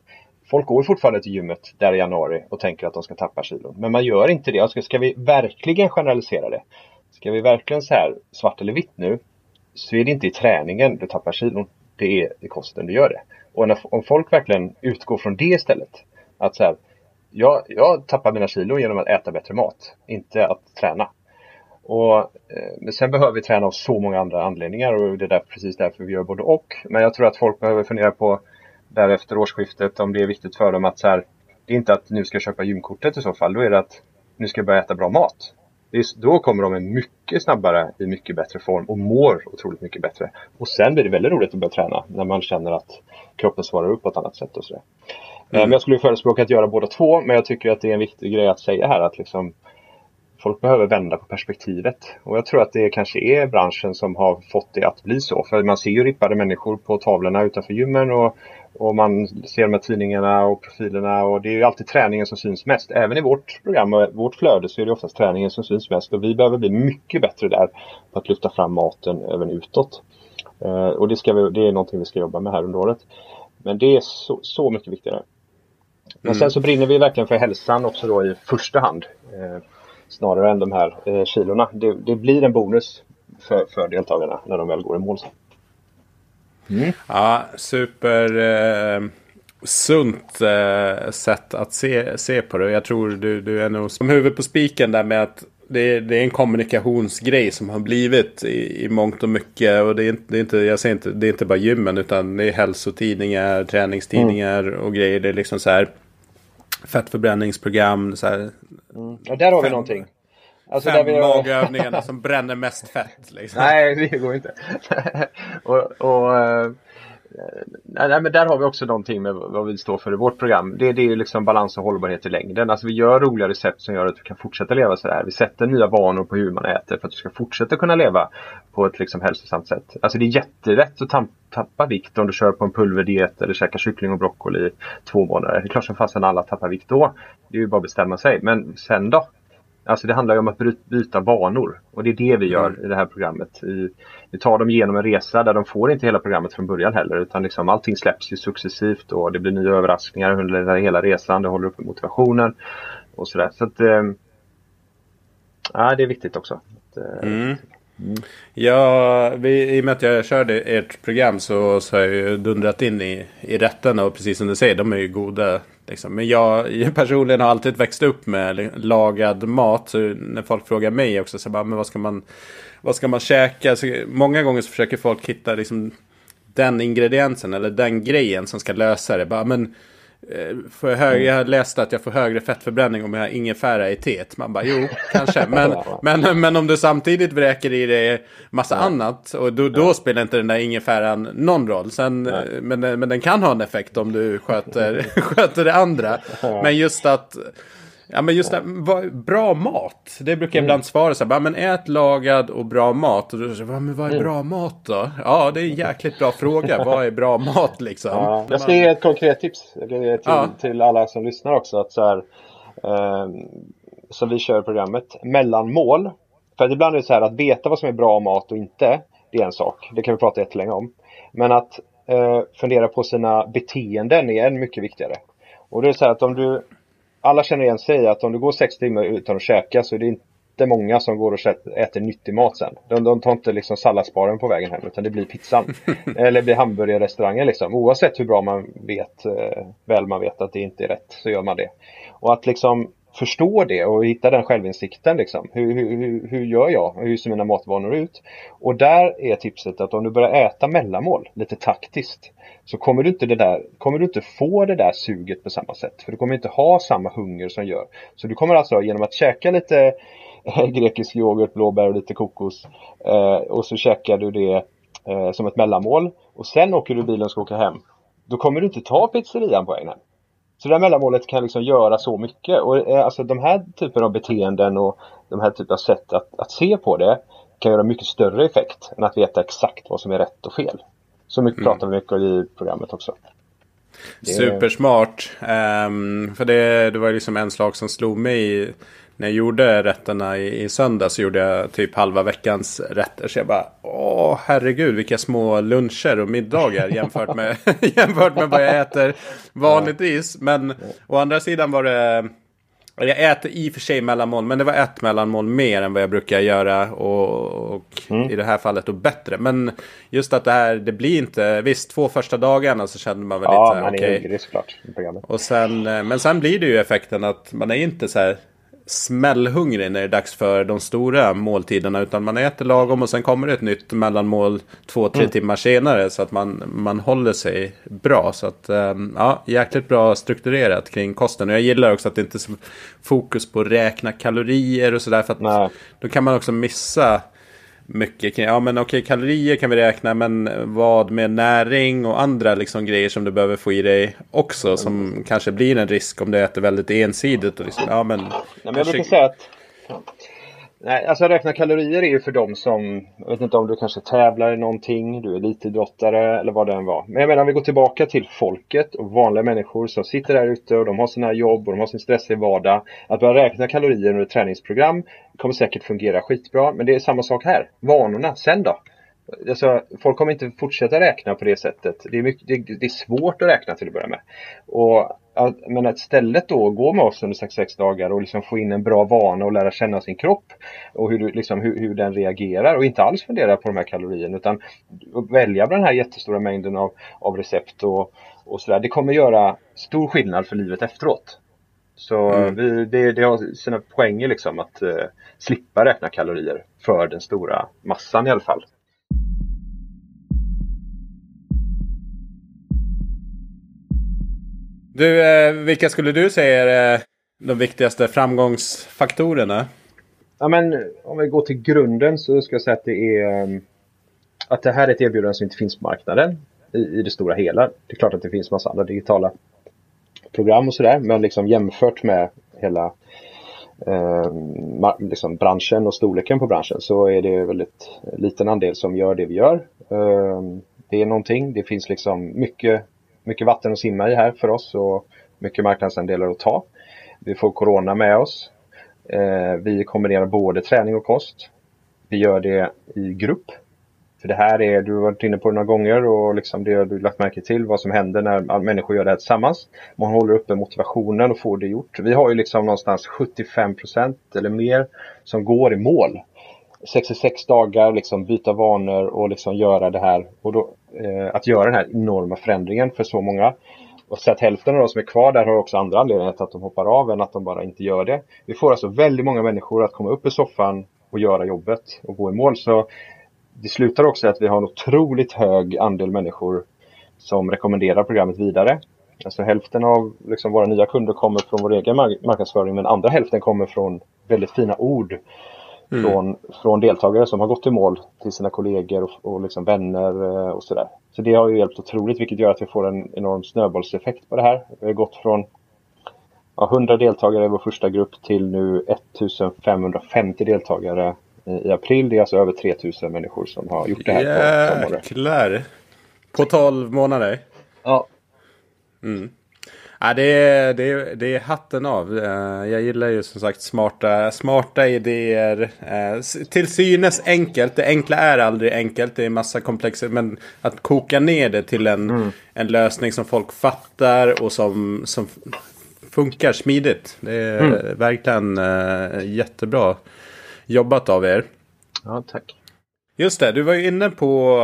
folk går fortfarande till gymmet där i januari och tänker att de ska tappa kilon. Men man gör inte det. Ska, ska vi verkligen generalisera det? Ska vi verkligen så här svart eller vitt nu? Så är det inte i träningen du tappar kilon. Det är i kosten du gör det. Och när, om folk verkligen utgår från det istället. Att så här, jag, jag tappar mina kilo genom att äta bättre mat, inte att träna. Och, eh, men sen behöver vi träna av så många andra anledningar och det är där, precis därför vi gör både och. Men jag tror att folk behöver fundera på därefter årsskiftet om det är viktigt för dem att så här, det är inte att nu ska jag köpa gymkortet i så fall. Då är det att nu ska jag börja äta bra mat. Är, då kommer de mycket snabbare i mycket bättre form och mår otroligt mycket bättre. Och sen blir det väldigt roligt att börja träna när man känner att kroppen svarar upp på ett annat sätt och sådär. Mm. Men jag skulle förespråka att göra båda två, men jag tycker att det är en viktig grej att säga här att liksom folk behöver vända på perspektivet. Och jag tror att det kanske är branschen som har fått det att bli så. För man ser ju rippade människor på tavlorna utanför gymmen och, och man ser här tidningarna och profilerna och det är ju alltid träningen som syns mest. Även i vårt program och vårt flöde så är det oftast träningen som syns mest och vi behöver bli mycket bättre där på att lyfta fram maten även utåt. Uh, och det, ska vi, det är någonting vi ska jobba med här under året. Men det är så, så mycket viktigare. Men mm. sen så brinner vi verkligen för hälsan också då i första hand. Snarare än de här eh, kilorna. Det, det, blir en bonus för, för deltagarna när de väl går i mål. Mm. Ja, super eh, sunt eh, sätt att se, se på det. Jag tror du, du är nog som huvud på spiken där med att det är, det är en kommunikationsgrej som har blivit i, i mångt och mycket. Och det är, inte, det är inte, jag säger inte, det är inte bara gymmen utan det är hälsotidningar, träningstidningar mm. och grejer. Det är liksom så här fettförbränningsprogram. Så här, mm. Och där har vi någonting. Alltså fem vi... magövningarna som bränner mest fett. Liksom. Nej, det går inte. och, och eh, Nej, men där har vi också någonting med vad vi står för i vårt program. Det, det är liksom balans och hållbarhet i längden. Alltså vi gör roliga recept som gör att du kan fortsätta leva sådär. Vi sätter nya vanor på hur man äter för att du ska fortsätta kunna leva på ett liksom hälsosamt sätt. Alltså det är jätterätt att tappa vikt om du kör på en pulverdiet eller käkar kyckling och broccoli i två månader. Det är klart som fasen alla tappar vikt då. Det är ju bara att bestämma sig. Men sen då? Alltså det handlar ju om att byta vanor och det är det vi gör mm. i det här programmet. I, vi tar dem igenom en resa där de får inte hela programmet från början heller utan liksom allting släpps ju successivt och det blir nya överraskningar under hela resan. Det håller uppe motivationen och sådär. Så att, ja, det är viktigt också. Att, eh, mm. Mm. Ja, vi, i och med att jag körde ert program så, så har jag ju dundrat in i, i rätterna och precis som du säger, de är ju goda. Liksom. Men jag, personligen har alltid växt upp med lagad mat. Så när folk frågar mig också, så bara, men vad ska man, vad ska man käka? Så många gånger så försöker folk hitta liksom, den ingrediensen eller den grejen som ska lösa det. Bara, men, Eh, jag, högre, jag har läst att jag får högre fettförbränning om jag har ingefära i teet. Man bara, jo, kanske. Men, men, men om du samtidigt vräker i dig massa ja. annat. Och då, då spelar inte den där ingefäran någon roll. Sen, men, men den kan ha en effekt om du sköter, sköter det andra. Men just att Ja men just det, bra mat. Det brukar jag ibland mm. svara så här, men ät lagad och bra mat. Och då säger men vad är mm. bra mat då? Ja, det är en jäkligt bra fråga. vad är bra mat liksom? Ja, jag ska ge ett konkret tips till, ja. till alla som lyssnar också. Att så här, eh, som vi kör programmet, mellanmål. För att ibland är det så här att veta vad som är bra mat och inte, det är en sak. Det kan vi prata jättelänge om. Men att eh, fundera på sina beteenden är än mycket viktigare. Och det är så här att om du alla känner igen sig att om du går sex timmar utan att käka så är det inte många som går och äter nyttig mat sen. De, de tar inte liksom salladsbaren på vägen hem utan det blir pizzan. Eller blir hamburgerrestaurangen liksom. Oavsett hur bra man vet, eh, väl man vet att det inte är rätt så gör man det. Och att liksom förstå det och hitta den självinsikten. Liksom. Hur, hur, hur gör jag? Hur ser mina matvanor ut? Och där är tipset att om du börjar äta mellanmål lite taktiskt så kommer du inte, det där, kommer du inte få det där suget på samma sätt. För du kommer inte ha samma hunger som gör. Så du kommer alltså genom att käka lite eh, grekisk yoghurt, blåbär och lite kokos eh, och så käkar du det eh, som ett mellanmål och sen åker du bilen och ska åka hem. Då kommer du inte ta pizzerian på vägen hem. Så det här mellanmålet kan liksom göra så mycket och eh, alltså de här typen av beteenden och de här typen av sätt att, att se på det kan göra mycket större effekt än att veta exakt vad som är rätt och fel. Så mycket mm. pratar vi mycket i programmet också. Det... Supersmart. Um, för det, det var liksom en slag som slog mig när jag gjorde rätterna i, i så gjorde jag typ halva veckans rätter. Så jag bara, åh herregud vilka små luncher och middagar jämfört med, jämfört med vad jag äter vanligtvis. Men å andra sidan var det jag äter i och för sig mellanmål, men det var ett mellanmål mer än vad jag brukar göra. Och, och mm. i det här fallet då bättre. Men just att det här, det blir inte, visst två första dagarna så kände man väl ja, lite så här, okej. Okay. såklart. Och sen, eh, men sen blir det ju effekten att man är inte så här smällhungrig när det är dags för de stora måltiderna. Utan man äter lagom och sen kommer det ett nytt mellanmål två, tre mm. timmar senare. Så att man, man håller sig bra. Så att ehm, ja, jäkligt bra strukturerat kring kosten. Och jag gillar också att det inte är fokus på att räkna kalorier och sådär. För att Nej. då kan man också missa mycket ja men okej kalorier kan vi räkna men vad med näring och andra liksom grejer som du behöver få i dig också som kanske blir en risk om du äter väldigt ensidigt och liksom, ja men. Nej, men jag brukar säga att Nej, alltså räkna kalorier är ju för dem som, jag vet inte om du kanske tävlar i någonting, du är elitidrottare eller vad det än var. Men jag menar om vi går tillbaka till folket och vanliga människor som sitter där ute och de har sina jobb och de har sin stressiga vardag. Att börja räkna kalorier under ett träningsprogram kommer säkert fungera skitbra. Men det är samma sak här. Vanorna, sen då? Alltså, folk kommer inte fortsätta räkna på det sättet. Det är, mycket, det, det är svårt att räkna till att börja med. Och, men att istället då gå med oss under 66 dagar och liksom få in en bra vana och lära känna sin kropp och hur, liksom, hur, hur den reagerar och inte alls fundera på de här kalorierna utan välja den här jättestora mängden av, av recept och, och sådär. Det kommer göra stor skillnad för livet efteråt. Så mm. vi, det, det har sina poänger liksom att uh, slippa räkna kalorier för den stora massan i alla fall. Du, eh, vilka skulle du säga är eh, de viktigaste framgångsfaktorerna? Ja, men om vi går till grunden så ska jag säga att det är ehm, att det här är ett erbjudande som inte finns på marknaden i, i det stora hela. Det är klart att det finns massa andra digitala program och sådär, men liksom jämfört med hela eh, liksom branschen och storleken på branschen så är det väldigt liten andel som gör det vi gör. Eh, det är någonting, det finns liksom mycket mycket vatten att simma i här för oss och mycket marknadsandelar att ta. Vi får Corona med oss. Eh, vi kombinerar både träning och kost. Vi gör det i grupp. För det här är, du har varit inne på det några gånger och liksom det har du lagt märke till vad som händer när människor gör det här tillsammans. Man håller uppe motivationen och får det gjort. Vi har ju liksom någonstans 75 procent eller mer som går i mål. 66 dagar, liksom byta vanor och liksom göra det här. Och då, eh, att göra den här enorma förändringen för så många. Och så att hälften av de som är kvar där har också andra anledningar till att de hoppar av än att de bara inte gör det. Vi får alltså väldigt många människor att komma upp i soffan och göra jobbet och gå i mål. Så det slutar också att vi har en otroligt hög andel människor som rekommenderar programmet vidare. Alltså hälften av liksom våra nya kunder kommer från vår egen marknadsföring men andra hälften kommer från väldigt fina ord mm. från, från deltagare som har gått i mål till sina kollegor och, och liksom vänner eh, och sådär. Så det har ju hjälpt otroligt vilket gör att vi får en enorm snöbollseffekt på det här. Vi har gått från ja, 100 deltagare i vår första grupp till nu 1550 deltagare i april. Det är alltså över 3000 människor som har gjort det här Jäklar! På 12 månader? Ja. Mm. Ja, det, är, det, är, det är hatten av. Eh, jag gillar ju som sagt smarta, smarta idéer. Eh, till synes enkelt. Det enkla är aldrig enkelt. Det är massa komplexa. Men att koka ner det till en, mm. en lösning som folk fattar och som, som funkar smidigt. Det är mm. verkligen uh, jättebra jobbat av er. Ja, tack. Just det, du var ju inne på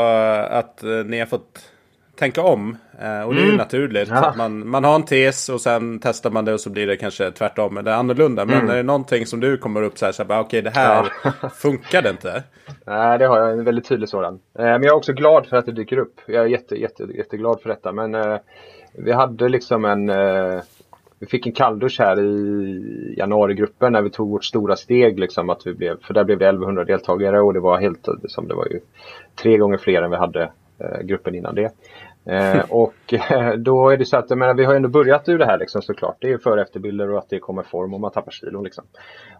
att ni har fått tänka om. Eh, och det är ju mm. naturligt. Ja. man, man har en tes och sen testar man det och så blir det kanske tvärtom eller annorlunda. Men mm. är det någonting som du kommer upp så här, så okej okay, det här ja. funkar det inte? Nej, det har jag. En väldigt tydlig sådan. Eh, men jag är också glad för att det dyker upp. Jag är jätte, jätte, jätteglad för detta. Men eh, vi hade liksom en vi fick en kalldusch här i januarigruppen när vi tog vårt stora steg. Liksom, att vi blev, för där blev det 1100 deltagare och det var helt, liksom, det var ju tre gånger fler än vi hade Eh, gruppen innan det. Eh, och eh, då är det så att, jag menar, vi har ändå börjat ur det här liksom såklart. Det är före och efterbilder och att det kommer form och man tappar kilon liksom.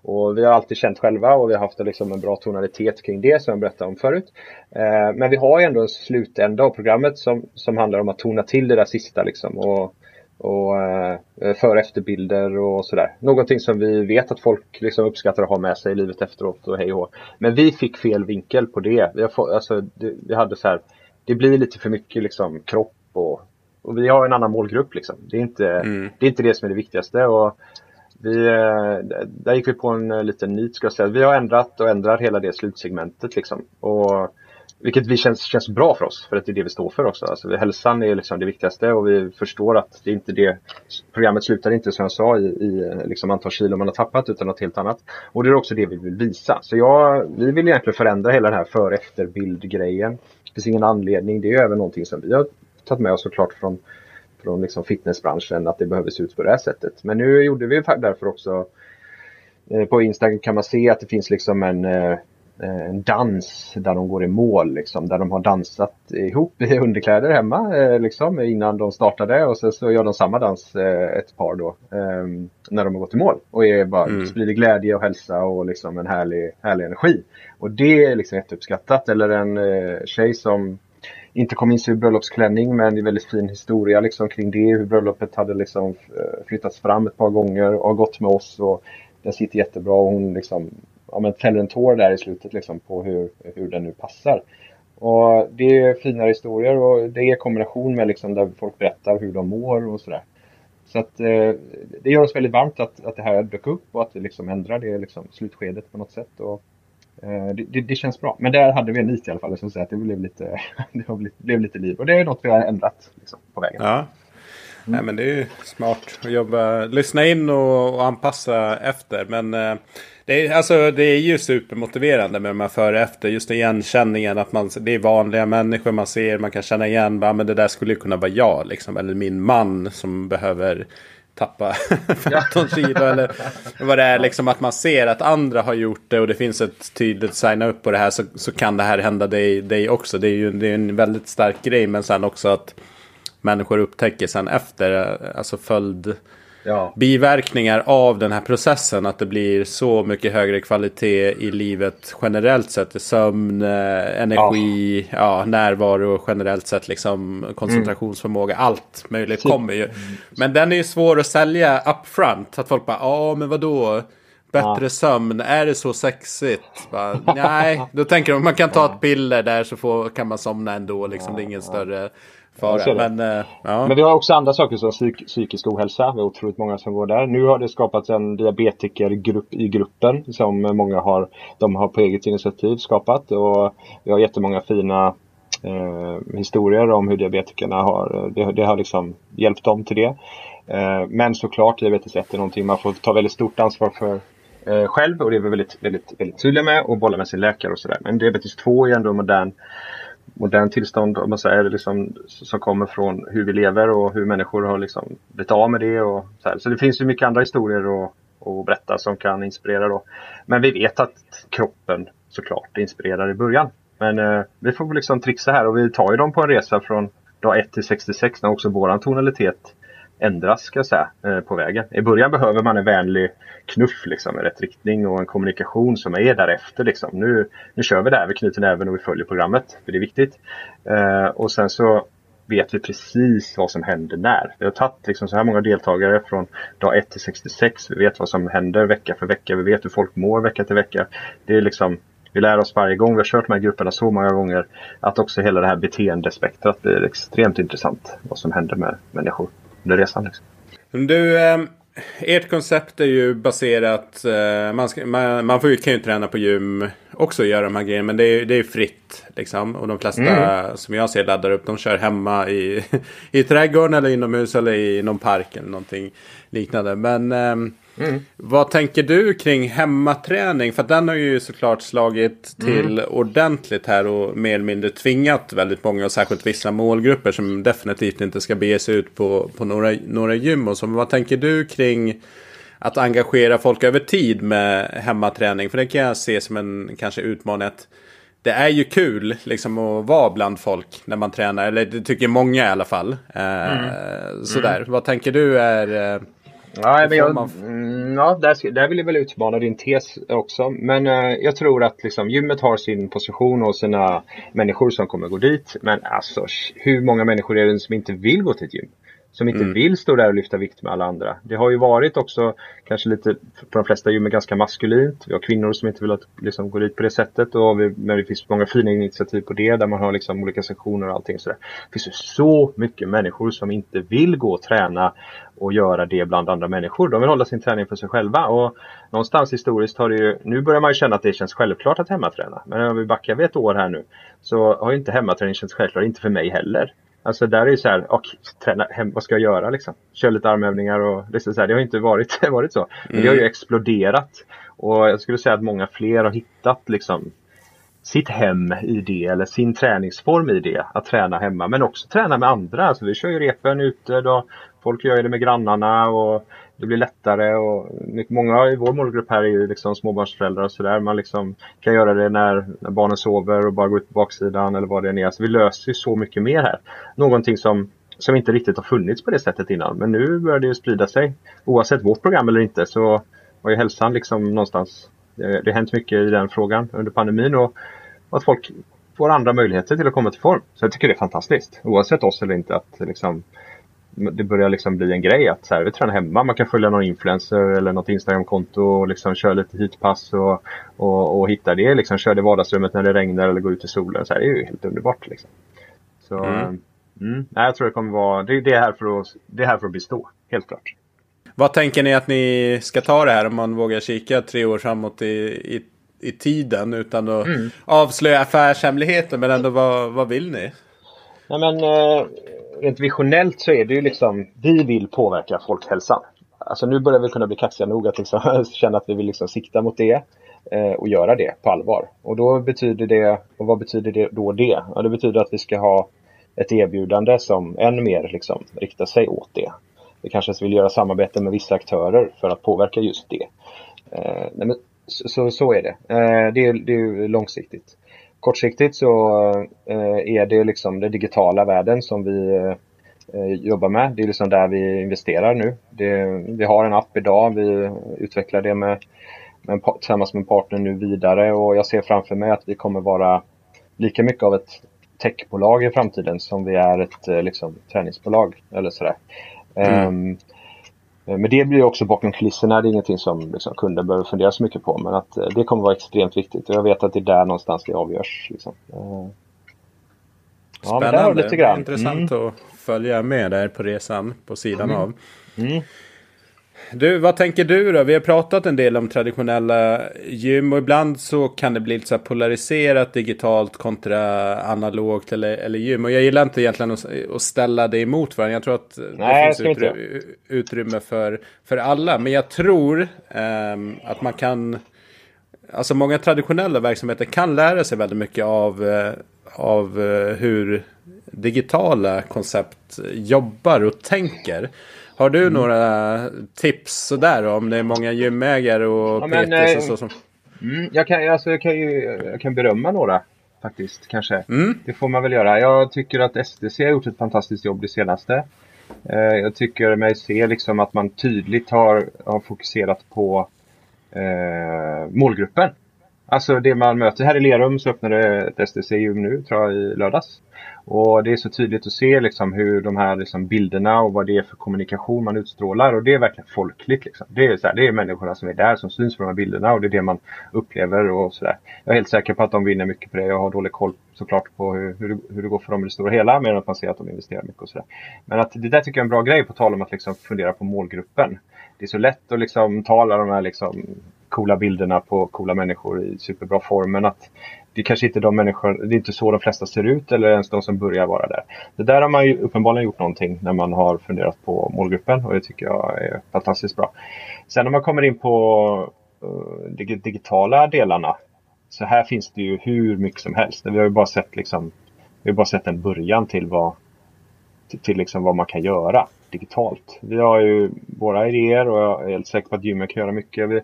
Och vi har alltid känt själva och vi har haft liksom en bra tonalitet kring det som jag berättade om förut. Eh, men vi har ändå en slutända av programmet som, som handlar om att tona till det där sista liksom. Och, och eh, före efterbilder och sådär. Någonting som vi vet att folk liksom uppskattar att ha med sig i livet efteråt och hej och Men vi fick fel vinkel på det. Vi, har få, alltså, det, vi hade så här, det blir lite för mycket liksom kropp och, och vi har en annan målgrupp liksom. Det är inte, mm. det, är inte det som är det viktigaste. Och vi, eh, där gick vi på en eh, liten nit ska jag säga. Vi har ändrat och ändrar hela det slutsegmentet liksom. Och vilket vi känns, känns bra för oss, för att det är det vi står för också. Alltså, hälsan är liksom det viktigaste och vi förstår att det inte det Programmet slutar inte som jag sa i, i liksom antal kilo man har tappat utan något helt annat. Och det är också det vi vill visa. Så jag, vi vill egentligen förändra hela den här före efter bild grejen. Det finns ingen anledning. Det är även någonting som vi har tagit med oss såklart från, från liksom fitnessbranschen att det behöver se ut på det här sättet. Men nu gjorde vi därför också eh, på Instagram kan man se att det finns liksom en Eh, en dans där de går i mål liksom, där de har dansat ihop i underkläder hemma eh, liksom, innan de startade och sen så gör de samma dans eh, ett par då när de har gått i mål och är bara, mm. sprider glädje och hälsa och liksom en härlig, härlig energi. Och det är liksom jätteuppskattat. Eller en tjej som inte kom in i bröllopsklänning men det är väldigt fin historia liksom kring det. Hur bröllopet hade liksom flyttats fram ett par gånger och har gått med oss. och Den sitter jättebra och hon liksom ja, men fäller en tår där i slutet liksom på hur, hur den nu passar. Och det är fina historier och det är kombination med liksom där folk berättar hur de mår och sådär. Så att eh, det gör oss väldigt varmt att, att det här dök upp och att vi liksom ändrar det liksom slutskedet på något sätt. Och, eh, det, det, det, känns bra. Men där hade vi en nit i alla fall. Så att det blev lite, det blev lite liv. Och det är något vi har ändrat liksom, på vägen. Ja. Mm. Nej, men det är ju smart att jobba, lyssna in och, och anpassa efter. Men eh, det är, alltså, det är ju supermotiverande med de här före och efter. Just igenkänningen att man, det är vanliga människor man ser. Man kan känna igen. Bara, men det där skulle ju kunna vara jag. Liksom, eller min man som behöver tappa 15 kilo. eller vad det är. Liksom att man ser att andra har gjort det. Och det finns ett tydligt signa upp på det här. Så, så kan det här hända dig, dig också. Det är ju det är en väldigt stark grej. Men sen också att människor upptäcker sen efter. Alltså följd ja. biverkningar av den här processen. Att det blir så mycket högre kvalitet i livet generellt sett. Sömn, eh, energi, ja. ja närvaro generellt sett. Liksom koncentrationsförmåga. Mm. Allt möjligt kommer ju. Men den är ju svår att sälja upfront. Att folk bara, ja men vadå? Bättre ja. sömn, är det så sexigt? Bara, nej, då tänker de man kan ta ett piller där så får, kan man somna ändå. Liksom, det är ingen större fara. Men, äh, ja. men vi har också andra saker som psyk psykisk ohälsa. Vi har otroligt många som går där. Nu har det skapats en diabetikergrupp i gruppen som många har, de har på eget initiativ skapat. Och vi har jättemånga fina eh, historier om hur diabetikerna har, det, det, har liksom hjälpt dem till det. Eh, men såklart, diabetes 1 är någonting man får ta väldigt stort ansvar för eh, själv och det är vi väldigt, väldigt, väldigt tydliga med och bolla med sin läkare och sådär. Men diabetes 2 är ändå en modern modern tillstånd om man säger, liksom, som kommer från hur vi lever och hur människor har liksom blivit av med det. Och så, här. så det finns ju mycket andra historier att, att berätta som kan inspirera. Då. Men vi vet att kroppen såklart inspirerar i början. Men eh, vi får liksom trixa här och vi tar ju dem på en resa från dag 1 till 66 när också våran tonalitet ändras ska jag säga, eh, på vägen. I början behöver man en vänlig knuff liksom, i rätt riktning och en kommunikation som är därefter. Liksom. Nu, nu kör vi där, vi knyter näven och vi följer programmet, för det är viktigt. Eh, och sen så vet vi precis vad som händer när. Vi har tagit liksom så här många deltagare från dag 1 till 66. Vi vet vad som händer vecka för vecka. Vi vet hur folk mår vecka till vecka. Det är liksom, vi lär oss varje gång. Vi har kört de här grupperna så många gånger att också hela det här beteendespektrat blir extremt intressant. Vad som händer med människor under resan. Liksom. Du, eh, ert koncept är ju baserat, eh, man, ska, man, man får ju, kan ju träna på gym också och göra de här grejerna. Men det är, det är fritt liksom. Och de flesta mm. som jag ser laddar upp, de kör hemma i, i trädgården eller inomhus eller i någon park eller någonting liknande. Men eh, Mm. Vad tänker du kring hemmaträning? För den har ju såklart slagit till mm. ordentligt här och mer eller mindre tvingat väldigt många och särskilt vissa målgrupper som definitivt inte ska bege sig ut på, på några, några gym och så. Men vad tänker du kring att engagera folk över tid med hemmaträning? För det kan jag se som en kanske utmaning att det är ju kul liksom att vara bland folk när man tränar. Eller det tycker många i alla fall. Eh, mm. Sådär. Mm. Vad tänker du är... Eh, Ja, men jag, mm, ja där, där vill jag väl utmana din tes också. Men uh, jag tror att liksom, gymmet har sin position och sina människor som kommer gå dit. Men alltså hur många människor är det som inte vill gå till ett gym? Som inte mm. vill stå där och lyfta vikt med alla andra. Det har ju varit också kanske lite, på de flesta gym, ganska maskulint. Vi har kvinnor som inte vill att, liksom, gå dit på det sättet. Och vi, men det finns många fina initiativ på det där man har liksom olika sektioner och allting sådär. Det finns ju så mycket människor som inte vill gå och träna och göra det bland andra människor. De vill hålla sin träning för sig själva. Och någonstans historiskt har det ju, nu börjar man ju känna att det känns självklart att hemmaträna. Men om vi backar vid ett år här nu så har ju inte hemmaträning känts självklart, inte för mig heller. Alltså där är ju så här, och, träna, hem, vad ska jag göra liksom? Kör lite armövningar och det, så här, det har inte varit, varit så. Men mm. det har ju mm. exploderat. Och jag skulle säga att många fler har hittat liksom sitt hem i det eller sin träningsform i det. Att träna hemma men också träna med andra. Alltså vi kör ju repen ute då. Folk gör det med grannarna och det blir lättare och många i vår målgrupp här är ju liksom småbarnsföräldrar och sådär. Man liksom kan göra det när, när, barnen sover och bara gå ut på baksidan eller vad det än är. Så vi löser ju så mycket mer här. Någonting som, som inte riktigt har funnits på det sättet innan. Men nu börjar det ju sprida sig. Oavsett vårt program eller inte så har ju hälsan liksom någonstans det, det har hänt mycket i den frågan under pandemin och, och att folk får andra möjligheter till att komma till form. Så jag tycker det är fantastiskt. Oavsett oss eller inte att liksom det börjar liksom bli en grej att så här, vi tränar hemma. Man kan följa någon influencer eller något Instagramkonto och liksom köra lite hitpass och, och, och hitta det. Liksom, kör det i vardagsrummet när det regnar eller går ut i solen. Så här, det är ju helt underbart. Liksom. Så, mm. Mm, nej, jag tror det kommer vara, det, det, är här för att, det är här för att bestå. Helt klart. Vad tänker ni att ni ska ta det här om man vågar kika tre år framåt i, i, i tiden utan att mm. avslöja affärshemligheter men ändå vad, vad vill ni? Nej, men, eh, rent visionellt så är det ju liksom, vi vill påverka folkhälsan. Alltså nu börjar vi kunna bli kaxiga nog att liksom, känna att vi vill liksom sikta mot det eh, och göra det på allvar. Och då betyder det, och vad betyder det då det? Ja, det betyder att vi ska ha ett erbjudande som än mer liksom riktar sig åt det. Vi kanske vill göra samarbete med vissa aktörer för att påverka just det. Eh, nej, men, så, så är det. Eh, det, är, det är långsiktigt. Kortsiktigt så eh, är det liksom den digitala världen som vi eh, jobbar med. Det är liksom där vi investerar nu. Det, vi har en app idag. Vi utvecklar det med, med, tillsammans med en partner nu vidare och jag ser framför mig att vi kommer vara lika mycket av ett techbolag i framtiden som vi är ett eh, liksom, träningsbolag eller sådär. Mm. Um, men det blir också bakom kulisserna. Det är ingenting som liksom, kunden behöver fundera så mycket på. Men att eh, det kommer vara extremt viktigt. Och jag vet att det är där någonstans det avgörs. Liksom. Eh, ja, Spännande. Lite grann. Intressant mm. att följa med där på resan på sidan mm. av. Mm. Du, vad tänker du då? Vi har pratat en del om traditionella gym och ibland så kan det bli lite så polariserat digitalt kontra analogt eller, eller gym. Och jag gillar inte egentligen att, att ställa det emot varandra. Jag tror att Nej, det finns utrymme, utrymme för, för alla. Men jag tror um, att man kan, alltså många traditionella verksamheter kan lära sig väldigt mycket av, uh, av uh, hur digitala koncept jobbar och tänker. Har du mm. några tips sådär om det är många gymägare och ja, PTs och så? Som... Mm, jag, kan, alltså, jag, kan ju, jag kan berömma några faktiskt kanske. Mm. Det får man väl göra. Jag tycker att STC har gjort ett fantastiskt jobb det senaste. Eh, jag tycker mig se liksom att man tydligt har, har fokuserat på eh, målgruppen. Alltså det man möter. Här i Lerum så öppnade ett STC-gym nu, tror jag, i lördags. Och det är så tydligt att se liksom hur de här liksom bilderna och vad det är för kommunikation man utstrålar. Och det är verkligen folkligt. Liksom. Det, är så här, det är människorna som är där som syns på de här bilderna och det är det man upplever. och så där. Jag är helt säker på att de vinner mycket på det. Jag har dålig koll såklart på hur, hur, det, hur det går för dem i det stora hela. Men att man ser att de investerar mycket och sådär. Men att det där tycker jag är en bra grej på tal om att liksom fundera på målgruppen. Det är så lätt att liksom ta alla de här liksom coola bilderna på coola människor i superbra form. Men att det kanske inte är de människor, det är inte så de flesta ser ut eller ens de som börjar vara där. Det där har man ju uppenbarligen gjort någonting när man har funderat på målgruppen och det tycker jag är fantastiskt bra. Sen när man kommer in på eh, uh, de digitala delarna så här finns det ju hur mycket som helst. Vi har ju bara sett, liksom, vi har bara sett en början till vad, till, till liksom vad man kan göra digitalt. Vi har ju våra idéer och jag är helt säker på att gymmet kan göra mycket. Vi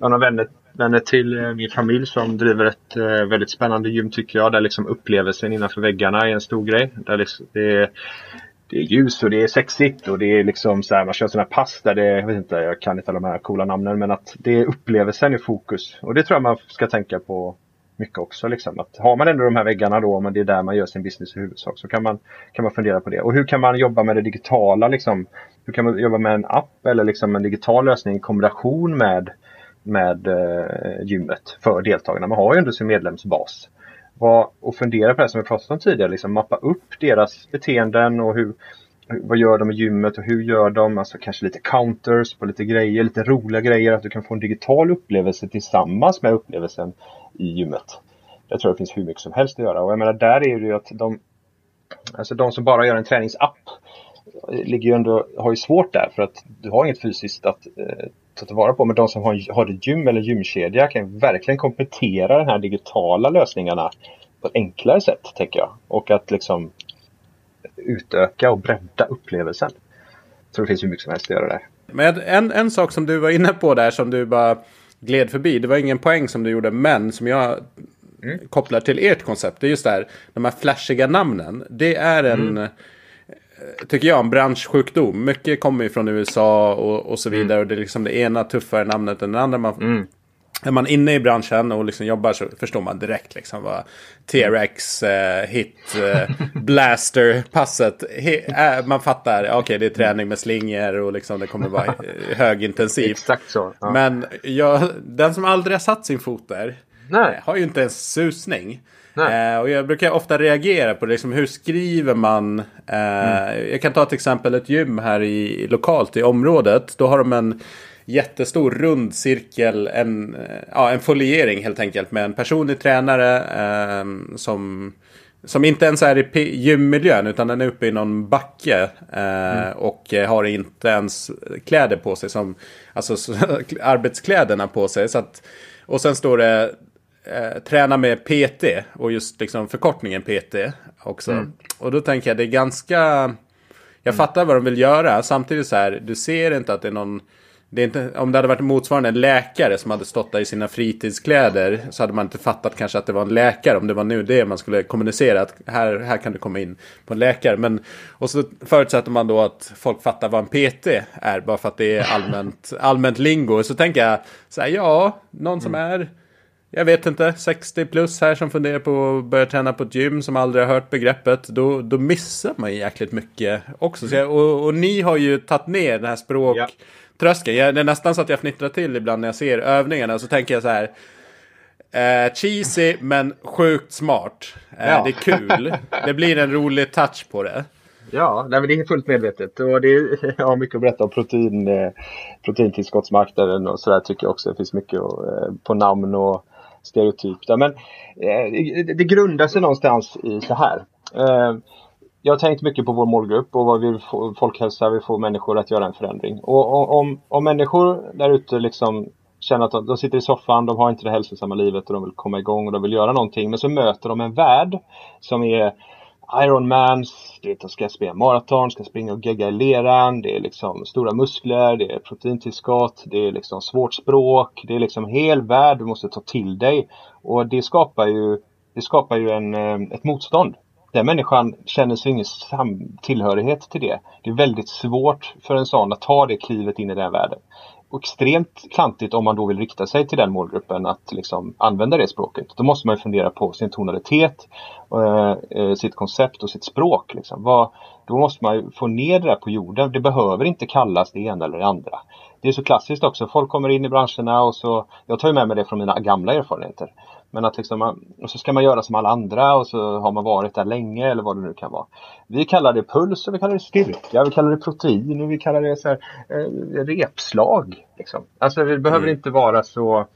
har några vänner vänner till eh, min familj som driver ett eh, väldigt spännande gym tycker jag. Där liksom upplevelsen innanför väggarna är en stor grej. Där liksom, det, är, det är ljus och det är sexigt och det är liksom så här, man kör sådana pass där det, jag vet inte, jag kan inte alla de här coola namnen men att det är upplevelsen i fokus. Och det tror jag man ska tänka på mycket också. Liksom. Att har man ändå de här väggarna då, men det är där man gör sin business i huvudsak, så kan man, kan man fundera på det. Och hur kan man jobba med det digitala? Liksom? Hur kan man jobba med en app eller liksom en digital lösning i kombination med, med eh, gymmet för deltagarna? Man har ju ändå sin medlemsbas. Var, och fundera på det som vi pratade om tidigare, liksom mappa upp deras beteenden och hur, vad gör de i gymmet och hur gör de? Alltså kanske lite counters på lite grejer, lite roliga grejer. Att du kan få en digital upplevelse tillsammans med upplevelsen i gymmet. Jag tror det finns hur mycket som helst att göra. Och jag menar där är det ju att de, alltså de som bara gör en träningsapp eh, ligger ju ändå, har ju svårt där för att du har inget fysiskt att eh, ta tillvara på. Men de som har, har ett gym eller gymkedja kan verkligen komplettera de här digitala lösningarna på ett enklare sätt, tänker jag. Och att liksom utöka och bredda upplevelsen. Så det finns hur mycket som helst att göra där. Men en, en sak som du var inne på där som du bara gled förbi. Det var ingen poäng som du gjorde, men som jag mm. kopplar till ert koncept. Det är just det här, de här flashiga namnen. Det är en, mm. tycker jag, en branschsjukdom. Mycket kommer ju från USA och, och så vidare. Mm. Och det är liksom det ena tuffare namnet än det andra. Man, mm är man inne i branschen och liksom jobbar så förstår man direkt liksom vad TRX, eh, hit, eh, blaster, passet. He, äh, man fattar, okej okay, det är träning med slingor och liksom det kommer vara högintensivt. Exakt så. Ja. Men jag, den som aldrig har satt sin fot där Nej. har ju inte ens susning. Eh, och jag brukar ofta reagera på det, liksom, hur skriver man? Eh, mm. Jag kan ta ett exempel, ett gym här i, lokalt i området. Då har de en jättestor rund cirkel, en, ja, en foliering helt enkelt med en personlig tränare eh, som, som inte ens är i gymmiljön utan den är uppe i någon backe eh, mm. och har inte ens kläder på sig, som, alltså arbetskläderna på sig. Så att, och sen står det eh, träna med PT och just liksom förkortningen PT också. Mm. Och då tänker jag det är ganska... Jag mm. fattar vad de vill göra. Samtidigt så här, du ser inte att det är någon det är inte, om det hade varit motsvarande en läkare som hade stått där i sina fritidskläder så hade man inte fattat kanske att det var en läkare om det var nu det man skulle kommunicera att här, här kan du komma in på en läkare. Men, och så förutsätter man då att folk fattar vad en PT är bara för att det är allmänt, allmänt lingo. Så tänker jag så här, ja, någon som mm. är jag vet inte, 60 plus här som funderar på att börja träna på ett gym som aldrig har hört begreppet. Då, då missar man jäkligt mycket också. Jag, och, och, ni har ju tagit ner den här språk... Ja tröskeln. Jag, det är nästan så att jag fnittrar till ibland när jag ser övningarna. Så tänker jag så här. Eh, cheesy men sjukt smart. Eh, ja. Det är kul. det blir en rolig touch på det. Ja, nej, men det är fullt medvetet. Och det är, jag har mycket att berätta om protein, eh, proteintillskottsmarknaden och sådär tycker jag också. Det finns mycket och, eh, på namn och stereotyp. Men eh, det, det grundar sig någonstans i så här. Jag har tänkt mycket på vår målgrupp och vad vi få, folkhälsa vill få människor att göra en förändring. Och, om, om människor där ute liksom känner att de, de, sitter i soffan, de har inte det hälsosamma livet och de vill komma igång och de vill göra någonting. Men så möter de en värld som är Ironmans, det är de ska springa maraton, ska springa och gegga i leran, det är liksom stora muskler, det är proteintillskott, det är liksom svårt språk, det är liksom en hel värld du måste ta till dig. Och det skapar ju, det skapar ju en, eh, ett motstånd den människan känner sig ingen tillhörighet till det. Det är väldigt svårt för en sån att ta det klivet in i den världen. Och extremt klantigt om man då vill rikta sig till den målgruppen att liksom använda det språket. Då måste man fundera på sin tonalitet, eh, eh, sitt koncept och sitt språk. Liksom. Vad, då måste man få ner det där på jorden. Det behöver inte kallas det ena eller det andra. Det är så klassiskt också. Folk kommer in i branscherna och så, jag tar ju med mig det från mina gamla erfarenheter. Men att liksom och så ska man göra som alla andra och så har man varit där länge eller vad det nu kan vara. Vi kallar det puls och vi kallar det styrka, vi kallar det protein och vi kallar det så här, eh, repslag. Liksom. Alltså det behöver mm. inte vara så,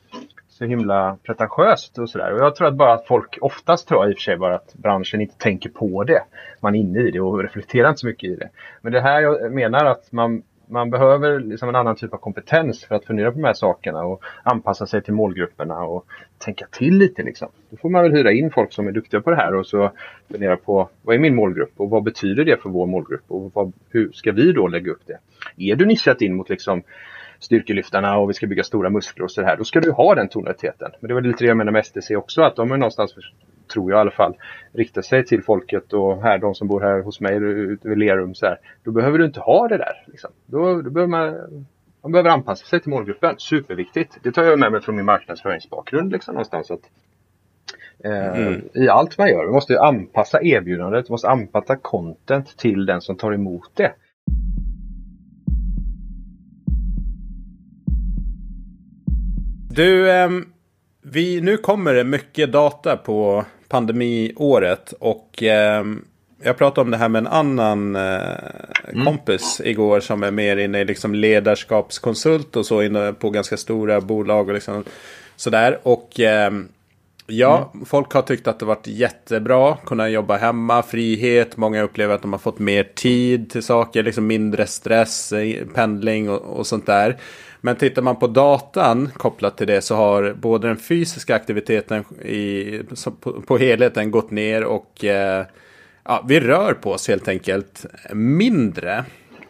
så himla pretentiöst och sådär. Och jag tror att bara att folk, oftast tror jag i och för sig bara att branschen inte tänker på det. Man är inne i det och reflekterar inte så mycket i det. Men det här jag menar att man man behöver liksom en annan typ av kompetens för att fundera på de här sakerna och anpassa sig till målgrupperna och tänka till lite. Liksom. Då får man väl hyra in folk som är duktiga på det här och så fundera på vad är min målgrupp och vad betyder det för vår målgrupp och vad, hur ska vi då lägga upp det? Är du nischat in mot liksom styrkelyftarna och vi ska bygga stora muskler och så här, då ska du ha den tonaliteten. Men det var lite det jag menade med STC också, att de är någonstans tror jag i alla fall, riktar sig till folket och här, de som bor här hos mig ute vid Lerum så här, då behöver du inte ha det där. Liksom. Då, då behöver man, man behöver anpassa sig till målgruppen. Superviktigt. Det tar jag med mig från min marknadsföringsbakgrund liksom, någonstans. Att Eh, mm. I allt man gör. Vi måste anpassa erbjudandet, vi måste anpassa content till den som tar emot det. Du, eh, vi, nu kommer det mycket data på pandemiåret och eh, jag pratade om det här med en annan eh, mm. kompis igår som är mer inne i liksom ledarskapskonsult och så inne på ganska stora bolag och liksom sådär. Och eh, ja, mm. folk har tyckt att det varit jättebra. Kunna jobba hemma, frihet. Många upplever att de har fått mer tid till saker, liksom mindre stress, pendling och, och sånt där. Men tittar man på datan kopplat till det så har både den fysiska aktiviteten i, på, på helheten gått ner och eh, ja, vi rör på oss helt enkelt mindre.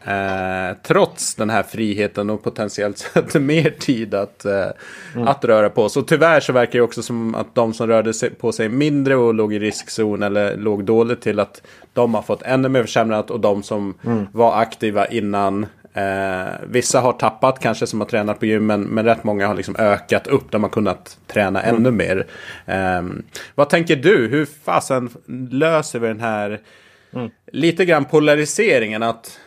Eh, trots den här friheten och potentiellt sett mer tid att, eh, mm. att röra på sig. Och tyvärr så verkar det också som att de som rörde sig på sig mindre och låg i riskzon eller låg dåligt till att de har fått ännu mer försämrat och de som mm. var aktiva innan Eh, vissa har tappat kanske som har tränat på gymmen men rätt många har liksom ökat upp. De har kunnat träna mm. ännu mer. Eh, vad tänker du? Hur fasen löser vi den här mm. lite grann polariseringen? Att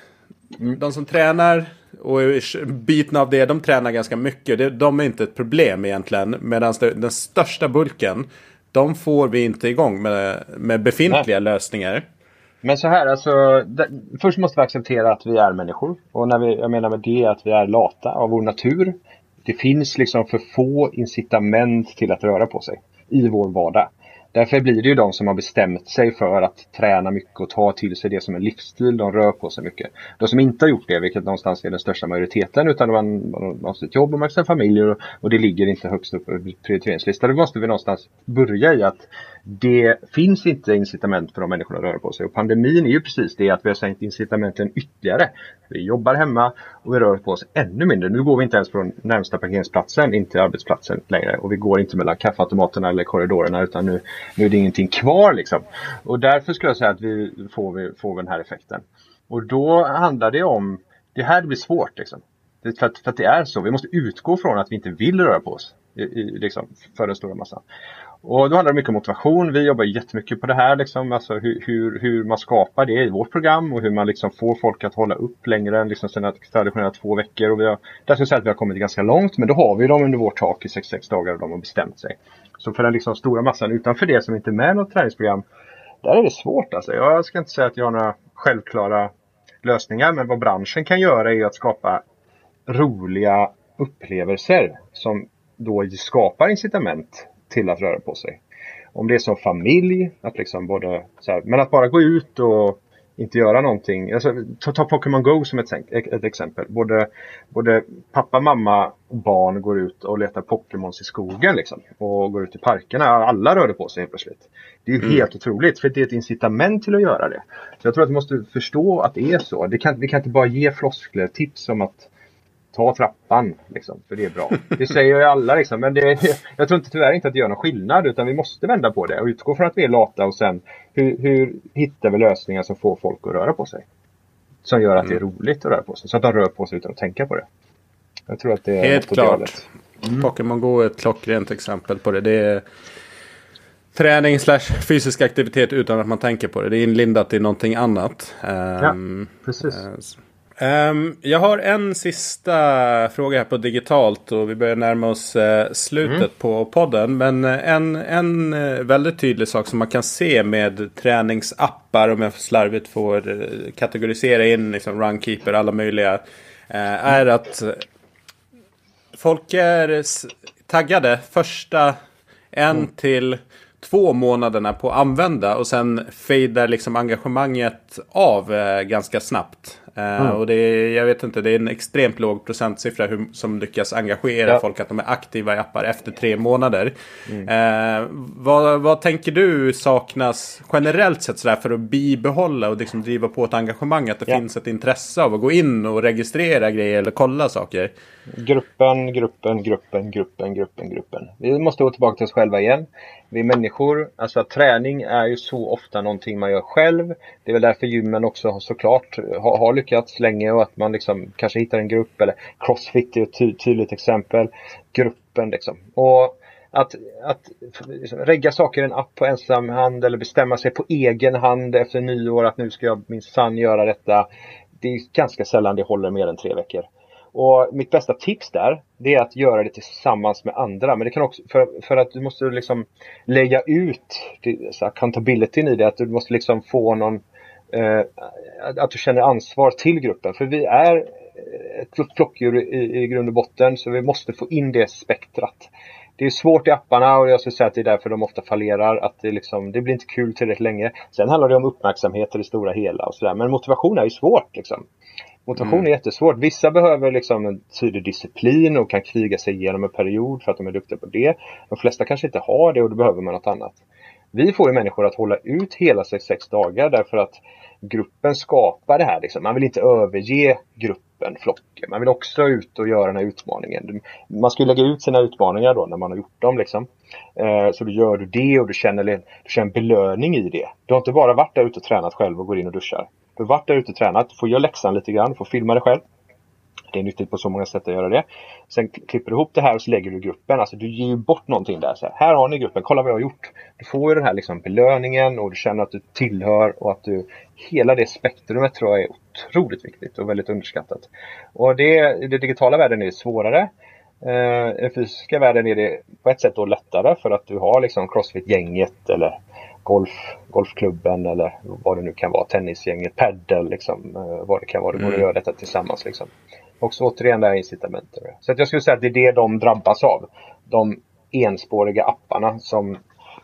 mm. de som tränar och biten av det, de tränar ganska mycket. De är inte ett problem egentligen. Medan den största bulken, de får vi inte igång med, med befintliga Nej. lösningar. Men så här, alltså. först måste vi acceptera att vi är människor. Och när vi, jag menar med det att vi är lata av vår natur. Det finns liksom för få incitament till att röra på sig i vår vardag. Därför blir det ju de som har bestämt sig för att träna mycket och ta till sig det som en livsstil. De rör på sig mycket. De som inte har gjort det, vilket någonstans är den största majoriteten, utan man, man har sitt jobb och man har familj och, och det ligger inte högst upp på prioriteringslistan. Då måste vi någonstans börja i att det finns inte incitament för de människorna att röra på sig. Och pandemin är ju precis det att vi har sänkt incitamenten ytterligare. Vi jobbar hemma och vi rör på oss ännu mindre. Nu går vi inte ens från närmsta parkeringsplatsen in till arbetsplatsen längre. Och vi går inte mellan kaffeautomaterna eller korridorerna utan nu, nu är det ingenting kvar liksom. Och därför skulle jag säga att vi får, vi, får den här effekten. Och då handlar det om, det här blir svårt liksom. Det, för, att, för att det är så. Vi måste utgå från att vi inte vill röra på oss. I, i, liksom, för den stora massan. Och då handlar det mycket om motivation. Vi jobbar jättemycket på det här. Liksom, alltså hur, hur, hur man skapar det i vårt program och hur man liksom får folk att hålla upp längre än liksom sina traditionella två veckor. Och vi har, där ska jag säga att vi har kommit ganska långt men då har vi dem under vårt tak i 66 dagar och de har bestämt sig. Så för den liksom stora massan utanför det som inte är med i något träningsprogram där är det svårt alltså. Jag ska inte säga att jag har några självklara lösningar men vad branschen kan göra är att skapa roliga upplevelser som då skapar incitament till att röra på sig. Om det är som familj, att liksom både, så här, men att bara gå ut och inte göra någonting. Alltså, ta, ta Pokémon Go som ett, ett, exempel. Både, både pappa, mamma och barn går ut och letar Pokémons i skogen liksom, och går ut i parkerna. Alla rör på sig helt plötsligt. Det är ju mm. helt otroligt för det är ett incitament till att göra det. Så jag tror att vi måste förstå att det är så. Det kan, vi kan inte bara ge floskler, tips om att ta trappan. Liksom, för det är bra. Det säger ju alla liksom. Men det, jag tror inte, tyvärr inte att det gör någon skillnad. Utan vi måste vända på det och utgå från att vi är lata och sen hur, hur hittar vi lösningar som får folk att röra på sig? Som gör att mm. det är mm. roligt att röra på sig. Så att de rör på sig utan att tänka på det. Jag tror att det är Helt klart. Mm. Pokémon Go är ett klockrent exempel på det. Det är träning slash fysisk aktivitet utan att man tänker på det. Det är inlindat i någonting annat. Ja, um, precis. Uh, Um, jag har en sista fråga här på digitalt och vi börjar närma oss uh, slutet mm. på podden. Men uh, en, en uh, väldigt tydlig sak som man kan se med träningsappar om jag slarvigt får kategorisera in liksom Runkeeper, alla möjliga. är att folk är taggade första en mm. till två månaderna på att använda och sen fejdar liksom engagemanget av ganska snabbt. Eh, mm. och det är, jag vet inte, det är en extremt låg procentsiffra hur, som lyckas engagera ja. folk att de är aktiva i appar efter tre månader. Mm. Eh, vad, vad tänker du saknas generellt sett sådär för att bibehålla och liksom driva på ett engagemang? Att det ja. finns ett intresse av att gå in och registrera grejer eller kolla saker? Gruppen, gruppen, gruppen, gruppen, gruppen, gruppen. Vi måste gå tillbaka till oss själva igen. Vi är människor. Alltså träning är ju så ofta någonting man gör själv. Det är väl därför gymmen också såklart har, har lyckats länge och att man liksom kanske hittar en grupp eller Crossfit är ett ty tydligt exempel. Gruppen liksom. Och att, att liksom, regga saker i en app på ensam hand eller bestämma sig på egen hand efter nyår att nu ska jag minsann göra detta. Det är ganska sällan det håller mer än tre veckor. Och mitt bästa tips där, det är att göra det tillsammans med andra. Men det kan också, för, för att du måste liksom lägga ut accountabilityn i det, att du måste liksom få någon, eh, att du känner ansvar till gruppen. För vi är ett flockdjur i, i grund och botten, så vi måste få in det spektrat. Det är svårt i apparna och jag skulle säga att det är därför de ofta fallerar. Att det, liksom, det blir inte kul tillräckligt länge. Sen handlar det om uppmärksamhet i det stora hela och sådär. Men motivation är ju svårt. Liksom. Motivation mm. är jättesvårt. Vissa behöver liksom en tydlig disciplin och kan kriga sig igenom en period för att de är duktiga på det. De flesta kanske inte har det och då behöver man något annat. Vi får ju människor att hålla ut hela 66 dagar därför att gruppen skapar det här. Liksom. Man vill inte överge gruppen, flocken. Man vill också ut och göra den här utmaningen. Man ska lägga ut sina utmaningar då när man har gjort dem. Liksom. Eh, så då gör du det och du känner, du känner belöning i det. Du har inte bara varit där ute och tränat själv och går in och duschar. Du har varit där ute och tränat, får göra läxan lite grann, får filma dig själv. Det är nyttigt på så många sätt att göra det. Sen klipper du ihop det här och så lägger du gruppen. Alltså du ger ju bort någonting där. Så här, här har ni gruppen, kolla vad jag har gjort. Du får ju den här liksom belöningen och du känner att du tillhör och att du... Hela det spektrumet tror jag är otroligt viktigt och väldigt underskattat. Och det, den digitala världen är svårare. Eh, I den fysiska världen är det på ett sätt då lättare för att du har liksom Crossfit-gänget eller golf, golfklubben eller vad det nu kan vara, tennisgänget, padel, liksom, eh, vad det kan vara. Det går att mm. göra detta tillsammans. Liksom. Också återigen det här incitamentet. Så att jag skulle säga att det är det de drabbas av. De enspåriga apparna som,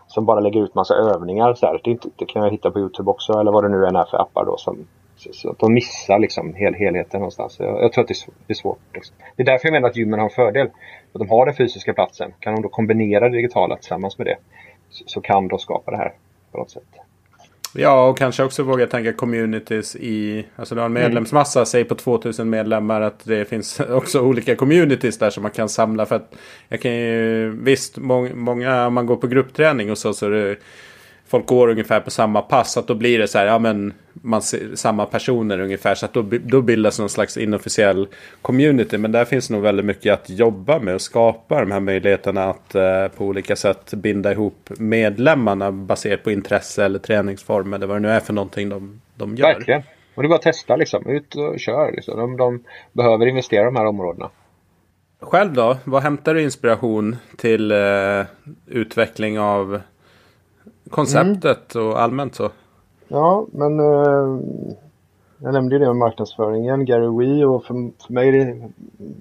som bara lägger ut massa övningar. Så här. Det, det, kan jag hitta på Youtube också eller vad det nu än är för appar då som så, så att de missar liksom hel, helheten någonstans. Jag, jag tror att det är, det är svårt. Liksom. Det är därför jag menar att gymmen har en fördel. Att de har den fysiska platsen. Kan de då kombinera det digitala tillsammans med det så, så kan de skapa det här på något sätt. Ja, och kanske också våga tänka communities i... Alltså du har en mm. medlemsmassa, mm. säg på 2000 medlemmar. Att det finns också olika communities där som man kan samla. För att jag kan ju... Visst, må, många, om man går på gruppträning och så, så är det folk går ungefär på samma pass. Att då blir det så här, ja men man ser samma personer ungefär. Så att då, då bildas någon slags inofficiell community. Men där finns nog väldigt mycket att jobba med och skapa de här möjligheterna att eh, på olika sätt binda ihop medlemmarna baserat på intresse eller träningsform eller vad det nu är för någonting de, de gör. Verkligen. Och det är bara att testa liksom. Ut och kör. Liksom. De, de behöver investera i de här områdena. Själv då? Vad hämtar du inspiration till eh, utveckling av konceptet mm. och allmänt så. Ja, men eh, jag nämnde ju det med marknadsföringen, Gary Wee och för, för mig är det,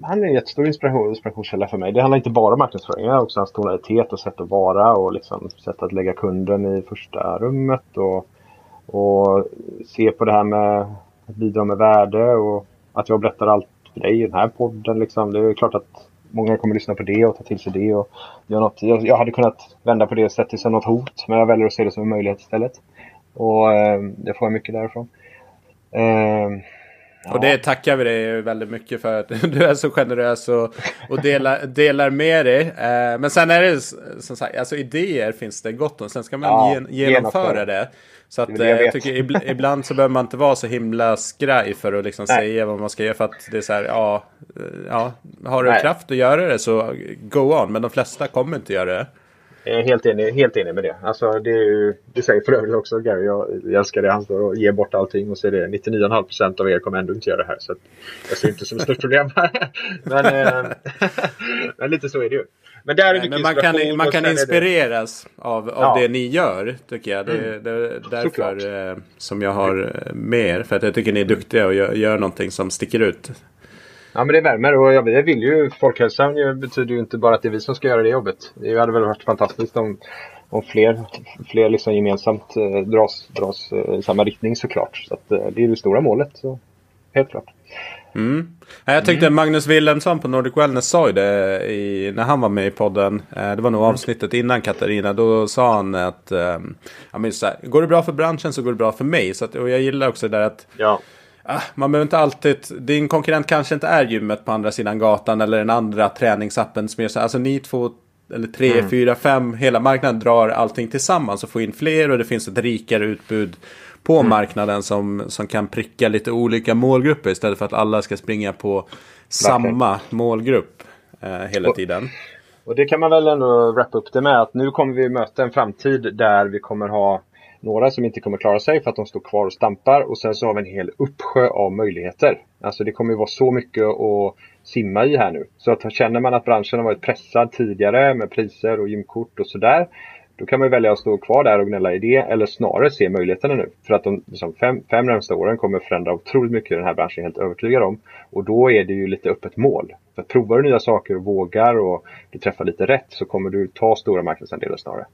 han är en jättestor inspiration, inspirationskälla för mig. Det handlar inte bara om marknadsföring, det är också hans tonalitet och sätt att vara och liksom sätt att lägga kunden i första rummet och, och se på det här med att bidra med värde och att jag berättar allt för dig i den här podden. Liksom. Det är klart att många kommer lyssna på det och ta till sig det. Och göra något. Jag, jag hade kunnat vända på det och sett det som något hot. Men jag väljer att se det som en möjlighet istället. Och eh, det får jag mycket därifrån. Eh, Ja. Och det tackar vi dig väldigt mycket för att du är så generös och, och delar, delar med dig. Eh, men sen är det som sagt, alltså idéer finns det gott om. Sen ska man ja, gen, genomföra det. Så att, det eh, jag tycker ibland så behöver man inte vara så himla skraj för att liksom säga vad man ska göra. För att det är så här, ja, eh, ja har du Nej. kraft att göra det så go on. Men de flesta kommer inte göra det. Jag är helt enig, helt enig med det. Alltså det, är ju, det säger för övrigt också Gary. Jag, jag älskar det. Han står och ger bort allting och så är det 99,5% av er kommer ändå inte göra det här. Så jag ser inte som ett stort problem. men, eh, men lite så är det ju. Men, där är Nej, men man kan, man kan inspireras det... av, av ja. det ni gör. Tycker jag. Det, mm. det är därför eh, som jag har eh, mer. För att jag tycker ni är duktiga och gör, gör någonting som sticker ut. Ja men det värmer och jag vill ju folkhälsan betyder ju inte bara att det är vi som ska göra det jobbet. Det hade väl varit fantastiskt om, om fler, fler liksom gemensamt eh, dras, dras eh, i samma riktning såklart. Så att, det är det stora målet. Så, helt klart. Mm. Jag tyckte mm. Magnus Wilhelmsson på Nordic Wellness sa ju det i, när han var med i podden. Det var nog mm. avsnittet innan Katarina. Då sa han att jag minns så här, går det bra för branschen så går det bra för mig. Så att, och jag gillar också det där att ja Ah, man behöver inte alltid, din konkurrent kanske inte är gymmet på andra sidan gatan eller den andra träningsappen som gör så. Alltså ni två eller tre, mm. fyra, fem, hela marknaden drar allting tillsammans och får in fler och det finns ett rikare utbud på mm. marknaden som, som kan pricka lite olika målgrupper istället för att alla ska springa på samma målgrupp eh, hela tiden. Och det kan man väl ändå wrappa upp det med att nu kommer vi möta en framtid där vi kommer ha några som inte kommer klara sig för att de står kvar och stampar och sen så har vi en hel uppsjö av möjligheter. Alltså det kommer ju vara så mycket att simma i här nu. Så att känner man att branschen har varit pressad tidigare med priser och gymkort och sådär då kan man välja att stå kvar där och gnälla i det eller snarare se möjligheterna nu. För att de liksom, fem, fem närmsta åren kommer förändra otroligt mycket i den här branschen, helt övertygad om. Och då är det ju lite öppet mål. För att provar du nya saker och vågar och du träffar lite rätt så kommer du ta stora marknadsandelar snarare.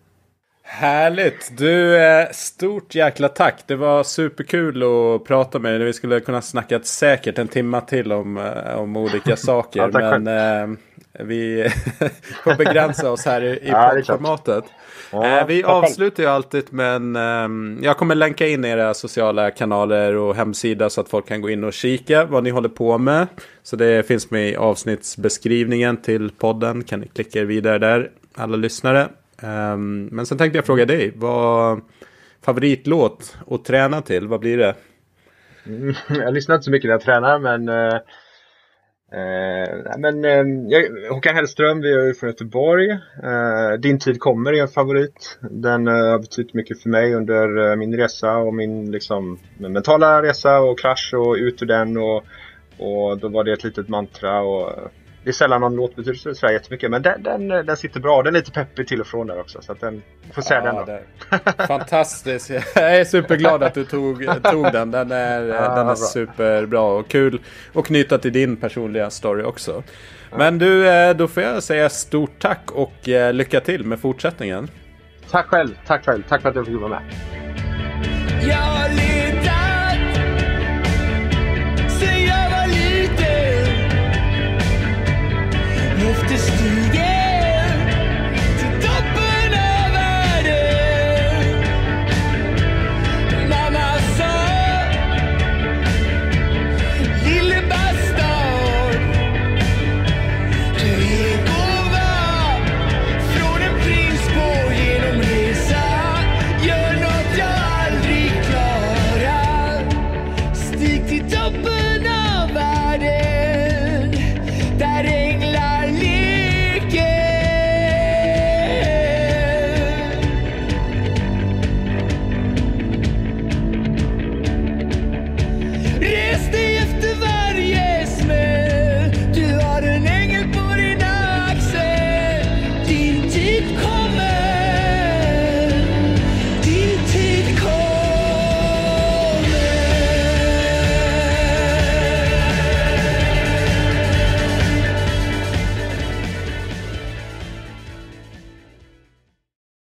Härligt! Du, eh, stort jäkla tack. Det var superkul att prata med dig. Vi skulle kunna snacka säkert en timma till om, eh, om olika saker. ja, men vi får begränsa oss här i, i poddformatet. Ja, vi avslutar ju alltid med en... Um, jag kommer länka in era sociala kanaler och hemsida så att folk kan gå in och kika vad ni håller på med. Så det finns med i avsnittsbeskrivningen till podden. Kan ni klicka er vidare där, alla lyssnare. Um, men sen tänkte jag fråga dig, vad favoritlåt att träna till, vad blir det? Mm, jag lyssnar inte så mycket när jag tränar men uh, Eh, men eh, jag, Håkan Hellström, vi är ju från Göteborg. Eh, Din tid kommer är en favorit. Den eh, har betytt mycket för mig under eh, min resa och min liksom, mentala resa och krasch och ut ur den. Och, och då var det ett litet mantra. Och, eh, det är sällan någon låt betyder sådär jättemycket men den, den, den sitter bra. Den är lite peppig till och från där också. Så att den, får säga ja, den då. Fantastiskt. Jag är superglad att du tog, tog den. Den är, ja, den är superbra och kul att knyta till din personliga story också. Men du, eh, då får jag säga stort tack och eh, lycka till med fortsättningen. Tack själv. Tack själv. Tack för att jag fick vara med. Move to